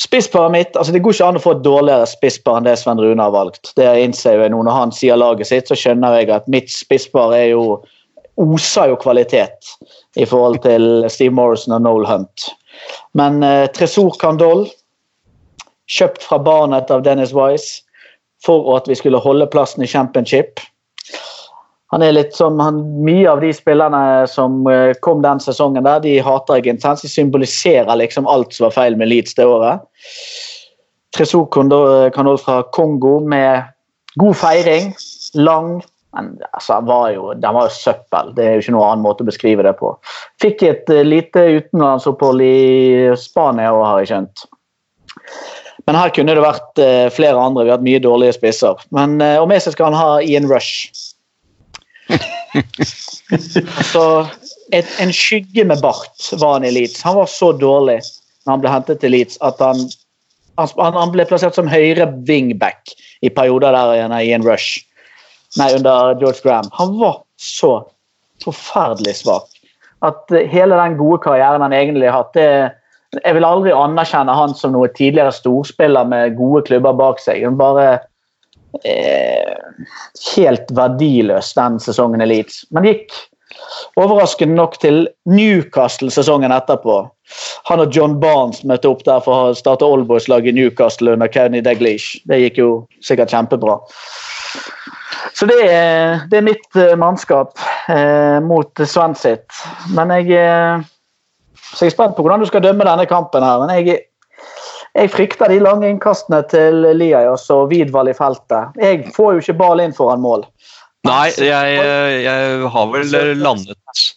[SPEAKER 2] Spissparet mitt altså Det går ikke an å få et dårligere spisspar enn det Sven Rune har valgt. Det innser jeg nå Når han sier laget sitt, så skjønner jeg at mitt spisspar er jo oser jo kvalitet i forhold til Steve Morrison og Noel Hunt. Men eh, Tresor Kandol, kjøpt fra barnet av Dennis Wise for at vi skulle holde plassen i championship. Han er litt som han, Mye av de spillerne som eh, kom den sesongen, der, de hater jeg intenst. De symboliserer liksom alt som var feil med Leeds det året. Tresor Kandol fra Kongo med god feiring. Lang, men altså, den var jo, den var jo søppel. Det er jo ikke noen annen måte å beskrive det på. Fikk et uh, lite utenlandsopphold i Spania òg, har jeg skjønt. Men her kunne det vært uh, flere andre. Vi har hatt mye dårlige spisser. Men uh, og med seg skal han ha Ian Rush. altså, et, en skygge med bart var han i Leeds. Han var så dårlig når han ble hentet til Leeds at han, han, han ble plassert som høyre wingback i perioder der igjen i Ian Rush. Nei, under George Graham. Han var så forferdelig svak. At eh, hele den gode karrieren han egentlig har hatt det, Jeg vil aldri anerkjenne han som noe tidligere storspiller med gode klubber bak seg. Han bare eh, Helt verdiløs den sesongen i Leeds. Men gikk overraskende nok til Newcastle sesongen etterpå. Han og John Barnes møtte opp der for å starte Oldboys-laget i Newcastle under County Daglish. Det gikk jo sikkert kjempebra. Så det er, det er mitt uh, mannskap eh, mot Sven sitt. Men jeg, uh, så jeg er spent på hvordan du skal dømme denne kampen. her, men jeg, jeg frykter de lange innkastene til Liajos og Vidvald i feltet. Jeg får jo ikke ball inn foran mål.
[SPEAKER 1] Nei, jeg, jeg har vel landet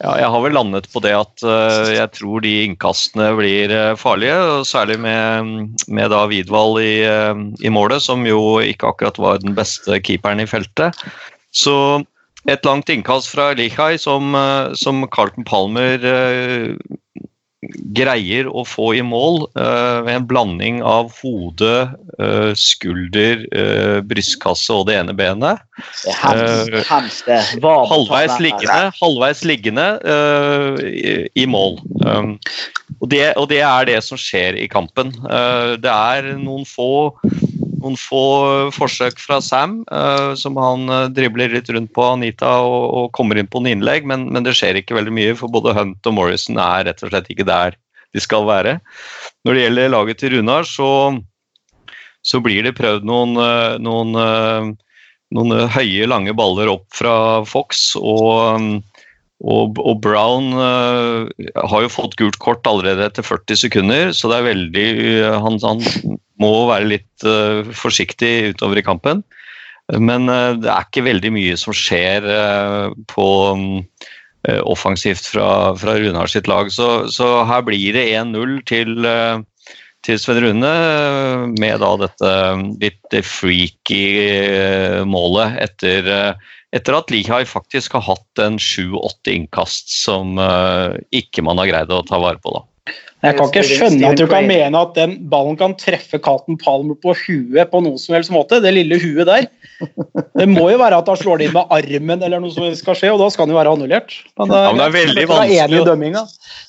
[SPEAKER 1] ja, jeg har vel landet på det at uh, jeg tror de innkastene blir uh, farlige. Særlig med, med da Vidvald i, uh, i, målet, som jo ikke akkurat var den beste keeperen i feltet. Så et langt innkast fra Lichai som, som Carlton Palmer greier å få i mål uh, ved en blanding av hode, uh, skulder, uh, brystkasse og det ene benet.
[SPEAKER 2] Det hemsk, det.
[SPEAKER 1] halvveis liggende, halvveis liggende i, i, mål. Um, og, det, og, det, er det som skjer i kampen. det er noen få noen få forsøk fra Sam, uh, som han uh, dribler litt rundt på Anita og, og kommer inn på en innlegg, men, men, det skjer ikke veldig mye, for både Hunt og Morrison er rett og slett ikke der de skal være. Når det gjelder laget til Runar, så, så blir det prøvd noen, uh, noen, noen, høye, lange baller opp fra Fox. og og, og, Brown uh, har jo fått gult kort allerede etter 40 sekunder, så det er veldig uh, han, han, må være litt uh, forsiktig utover i kampen. Men uh, det er ikke veldig mye som skjer uh, på offensivt fra, fra Runar sitt lag. Så, så her blir det 1-0 til, til Sven Rune, med da dette litt freaky målet etter, etter at Lihai faktisk har hatt en sju-åtte innkast som ikke man har greid å ta vare på. da.
[SPEAKER 3] Jeg kan ikke skjønne at du kan mene at den ballen kan treffe Caton Palmer på huet på noen som helst måte. Det lille huet der. Det må jo være at han slår det inn med armen, eller noe som skal skje, og da skal han jo være annullert. Men det,
[SPEAKER 1] Ja, men det er veldig vanskelig å-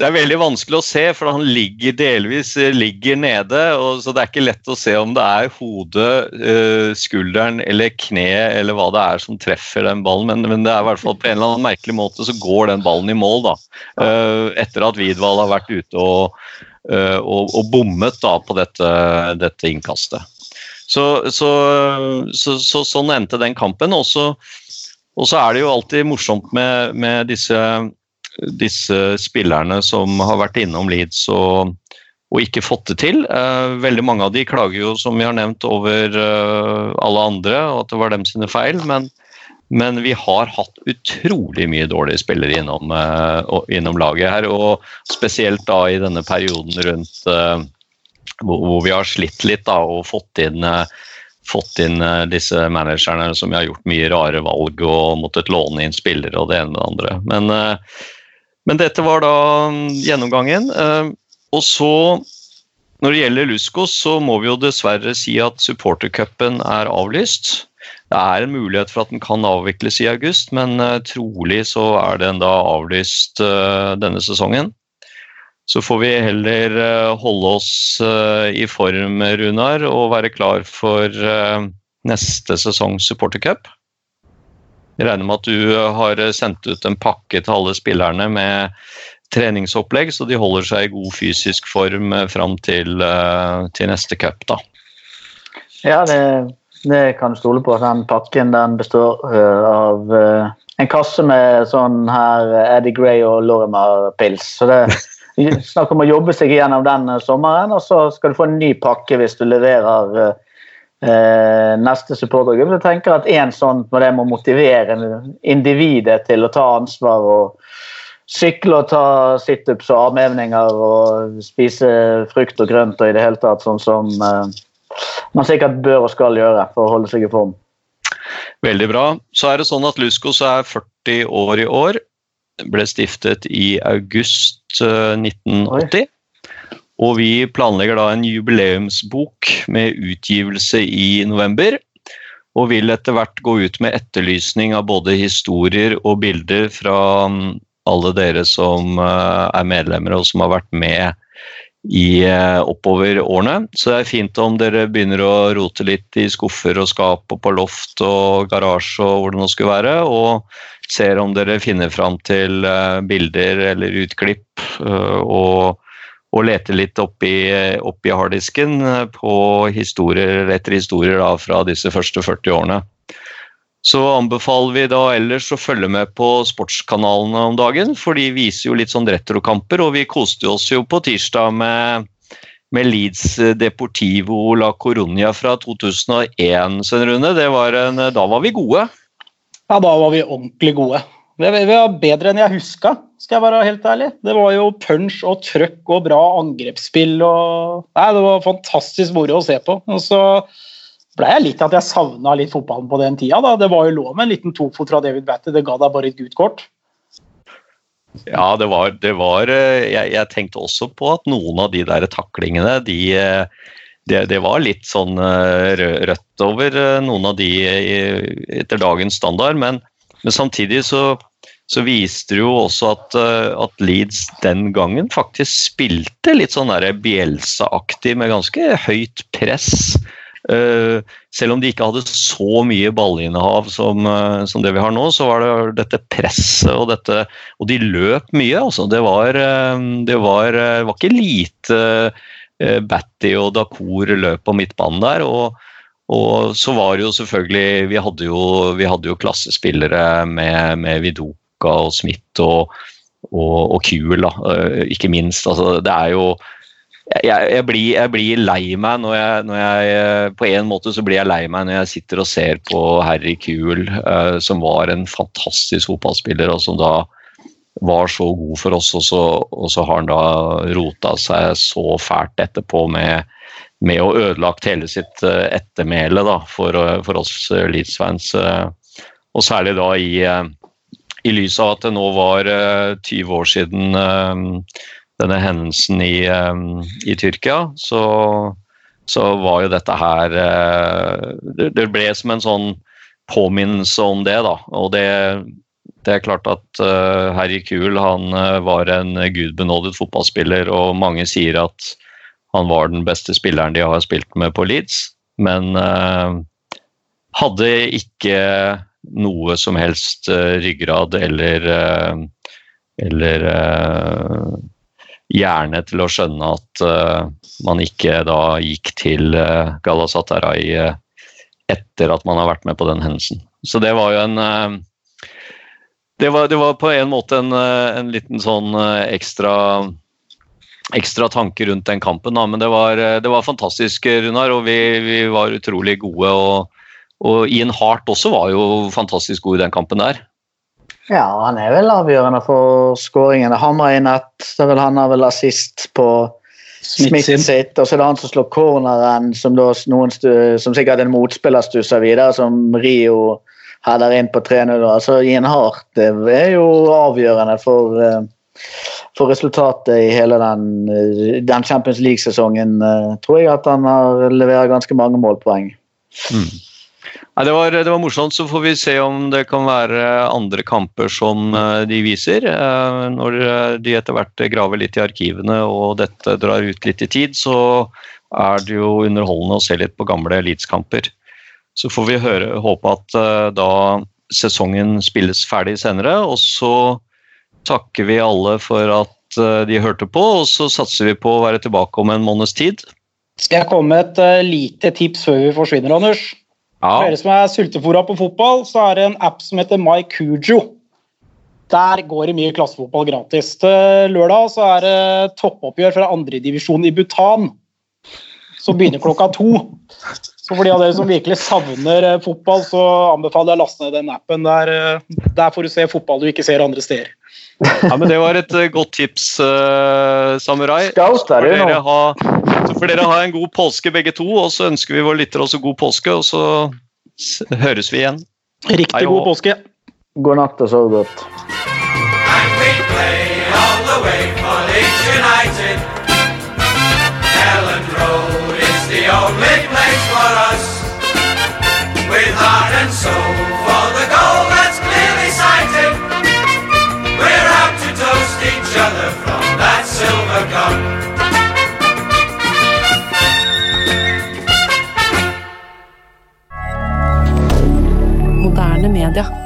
[SPEAKER 1] Det er veldig vanskelig å se, for han ligger delvis eh, ligger nede. Og, så det er ikke lett å se om det er hodet, eh, skulderen eller kneet eller hva det er som treffer den ballen. Men, men det er i hvert fall på en eller annen merkelig måte så går den ballen i mål, da. Eh, etter at Widwald har vært ute og, eh, og, og bommet da på dette, dette innkastet. Så, så, så, så sånn endte den kampen. Og så er det jo alltid morsomt med, med disse disse spillerne som har vært innom Leeds og, og ikke fått det til. Eh, veldig mange av de klager jo, som vi har nevnt, over eh, alle andre, og at det var dem sine feil. Men, men vi har hatt utrolig mye dårlige spillere innom, eh, innom laget her. Og spesielt da i denne perioden rundt eh, hvor, vi har slitt litt da, og fått inn eh, fått inn disse managerne som har gjort mye rare valg og måttet låne inn spillere og det ene og det andre. Men, men dette var da mm, gjennomgangen. Og så, når det gjelder Luskos, så må vi jo dessverre si at supportercupen er avlyst. Det er en mulighet for at den kan avvikles i august, men eh, trolig så er den da avlyst eh, denne sesongen. Så får vi heller eh, holde oss i form, Runar, og være klar for neste sesongs supportercup. Jeg regner med at du har sendt ut en pakke til alle spillerne med treningsopplegg, så de holder seg i god fysisk form fram til, til neste cup. da.
[SPEAKER 2] Ja, det, det kan du stole på. Den pakken den består uh, av uh, en kasse med sånn her Eddie Gray og Lorimer-pils. Så det er [laughs] snakk om å jobbe seg gjennom den sommeren, og så skal du få en ny pakke hvis du leverer øh, neste supportergruppe. Jeg tenker at en sånn med det må motivere individet til å ta ansvar og sykle og ta situps og armhevninger og spise frukt og grønt og i det hele tatt sånn som man sikkert bør og skal gjøre for å holde seg i form.
[SPEAKER 1] Veldig bra. Så er det sånn at Luskos er 40 år i år. Ble stiftet i august eh, 1980. Og vi planlegger da en jubileumsbok med utgivelse i november. Og vil etter hvert gå ut med etterlysning av både historier og bilder fra mm, alle dere som eh, er medlemmer og som har vært med i eh, oppover årene. Så det er fint om dere begynner å rote litt i skuffer og skap og på loft og garasje og hvor det nå skulle være, og ser om dere finner fram til eh, bilder eller utklipp, eh, og, og leter litt oppi, oppi harddisken på historier etter historier da, fra disse første 40 årene. Så anbefaler vi da ellers å følge med på sportskanalene om dagen, for de viser jo litt sånn retrokamper, og vi koste oss jo på tirsdag med, med Leeds Deportivo La Coronia fra 2001, Svein Rune. Var en, da var vi gode.
[SPEAKER 3] Ja, da var vi ordentlig gode. Vi var bedre enn jeg huska, skal jeg være helt ærlig. Det var jo punch og trøkk og bra angrepsspill og Nei, det var fantastisk moro å se på. Og så ble jeg litt at jeg savna litt fotballen på den tida. Da. Det var jo lov med en liten tofot fra David Batty, det ga deg bare et gult kort.
[SPEAKER 1] Ja, det var, det var eh, jeg, jeg tenkte også på at noen av de der taklingene, de eh, det, det var litt sånn eh, rødt over noen av de etter dagens standard, men, men samtidig så, så viste det jo også at, at Leeds den gangen faktisk spilte litt sånn der Bielsa-aktig med ganske høyt press. Eh, selv om de ikke hadde så mye ballinnehav som, eh, som det vi har nå, så var det dette presset og dette Og de løp mye, altså. Det var, eh, det var, var ikke lite Batty og Dakor løp på midtbanen der. og og så var det jo selvfølgelig Vi hadde jo, vi hadde jo klassespillere med, med Vidoka og Smith og, og, og Kuhl, ikke minst. Altså, det er jo jeg, jeg, blir, jeg blir lei meg når jeg, når jeg eh, På en måte så blir jeg lei meg når jeg sitter og ser på Harry Kuhl, eh, som var en fantastisk fotballspiller, og som da var så god for oss, og så, og så har han da rota seg så fælt etterpå med, med å ødelagt hele sitt eh, ettermæle da, for, eh, for oss Leeds-fans. Og særlig da i, i lys av at det nå var eh, 20 år siden denne hendelsen i, i Tyrkia, så, så, var jo dette her uh, det, det, ble som en sånn påminnelse om det, da. Og det, det er klart at uh, Harry Kuhl han uh, var en gudbenådet fotballspiller, og mange sier at han var den beste spilleren de har spilt med på Leeds, men uh, hadde ikke noe som helst uh, ryggrad eller uh, eller hjerne til å skjønne at man ikke da gikk til uh, Galatasaray etter at man har vært med på den hendelsen. Så det var jo en det var, det var, på en måte en, en liten sånn ekstra ekstra tanke rundt den kampen. Da. Men det var, det var fantastisk, Runar, og vi, vi var utrolig gode. Og, og Ian Hart også var jo fantastisk god i den kampen der.
[SPEAKER 2] Ja, han er vel avgjørende for skåringen. Hammer inn ett, så vel han har vel assist på Smith sitt. Og så er det han som slår corneren, som, da, noen som sikkert en motspiller stusser videre, som Rio header inn på 3-0. Altså, Ian Hart det er jo avgjørende for uh, for resultatet i hele den, den Champions League-sesongen, eh, tror jeg at han har leverer ganske mange målpoeng. Mm.
[SPEAKER 1] Ja, det, var, det, var, morsomt. Så får vi se om det kan være andre kamper som eh, de viser. Eh, når de etter hvert graver litt i arkivene og dette drar ut litt i tid, så er det jo underholdende å se litt på gamle eliteskamper. Så får vi høre, håpe at da sesongen spilles ferdig senere, og så takker vi alle for at eh, de hørte på, og så satser vi på å være tilbake om en måneds tid.
[SPEAKER 3] Skal jeg komme med et lite tips før vi forsvinner, Anders? Ja. For dere som er sultefòra på fotball, så er det en app som heter MyCujo. Der går det mye klassefotball gratis. Til lørdag så er det toppoppgjør fra andredivisjon i Bhutan. Som begynner klokka to. Så for de av dere som virkelig savner eh, fotball, så anbefaler jeg å laste ned den appen. Der, der får du se fotball du ikke ser andre steder.
[SPEAKER 1] Ja, men Det var et uh, godt tips, uh, Samurai.
[SPEAKER 2] Scout,
[SPEAKER 1] er det dere ha, så får dere ha en god påske begge to, og så ønsker vi våre lyttere også god påske, og så høres vi igjen.
[SPEAKER 3] Riktig Hei, god påske.
[SPEAKER 2] God natt og sov godt. only place for us with heart and soul silver cup. moderne media.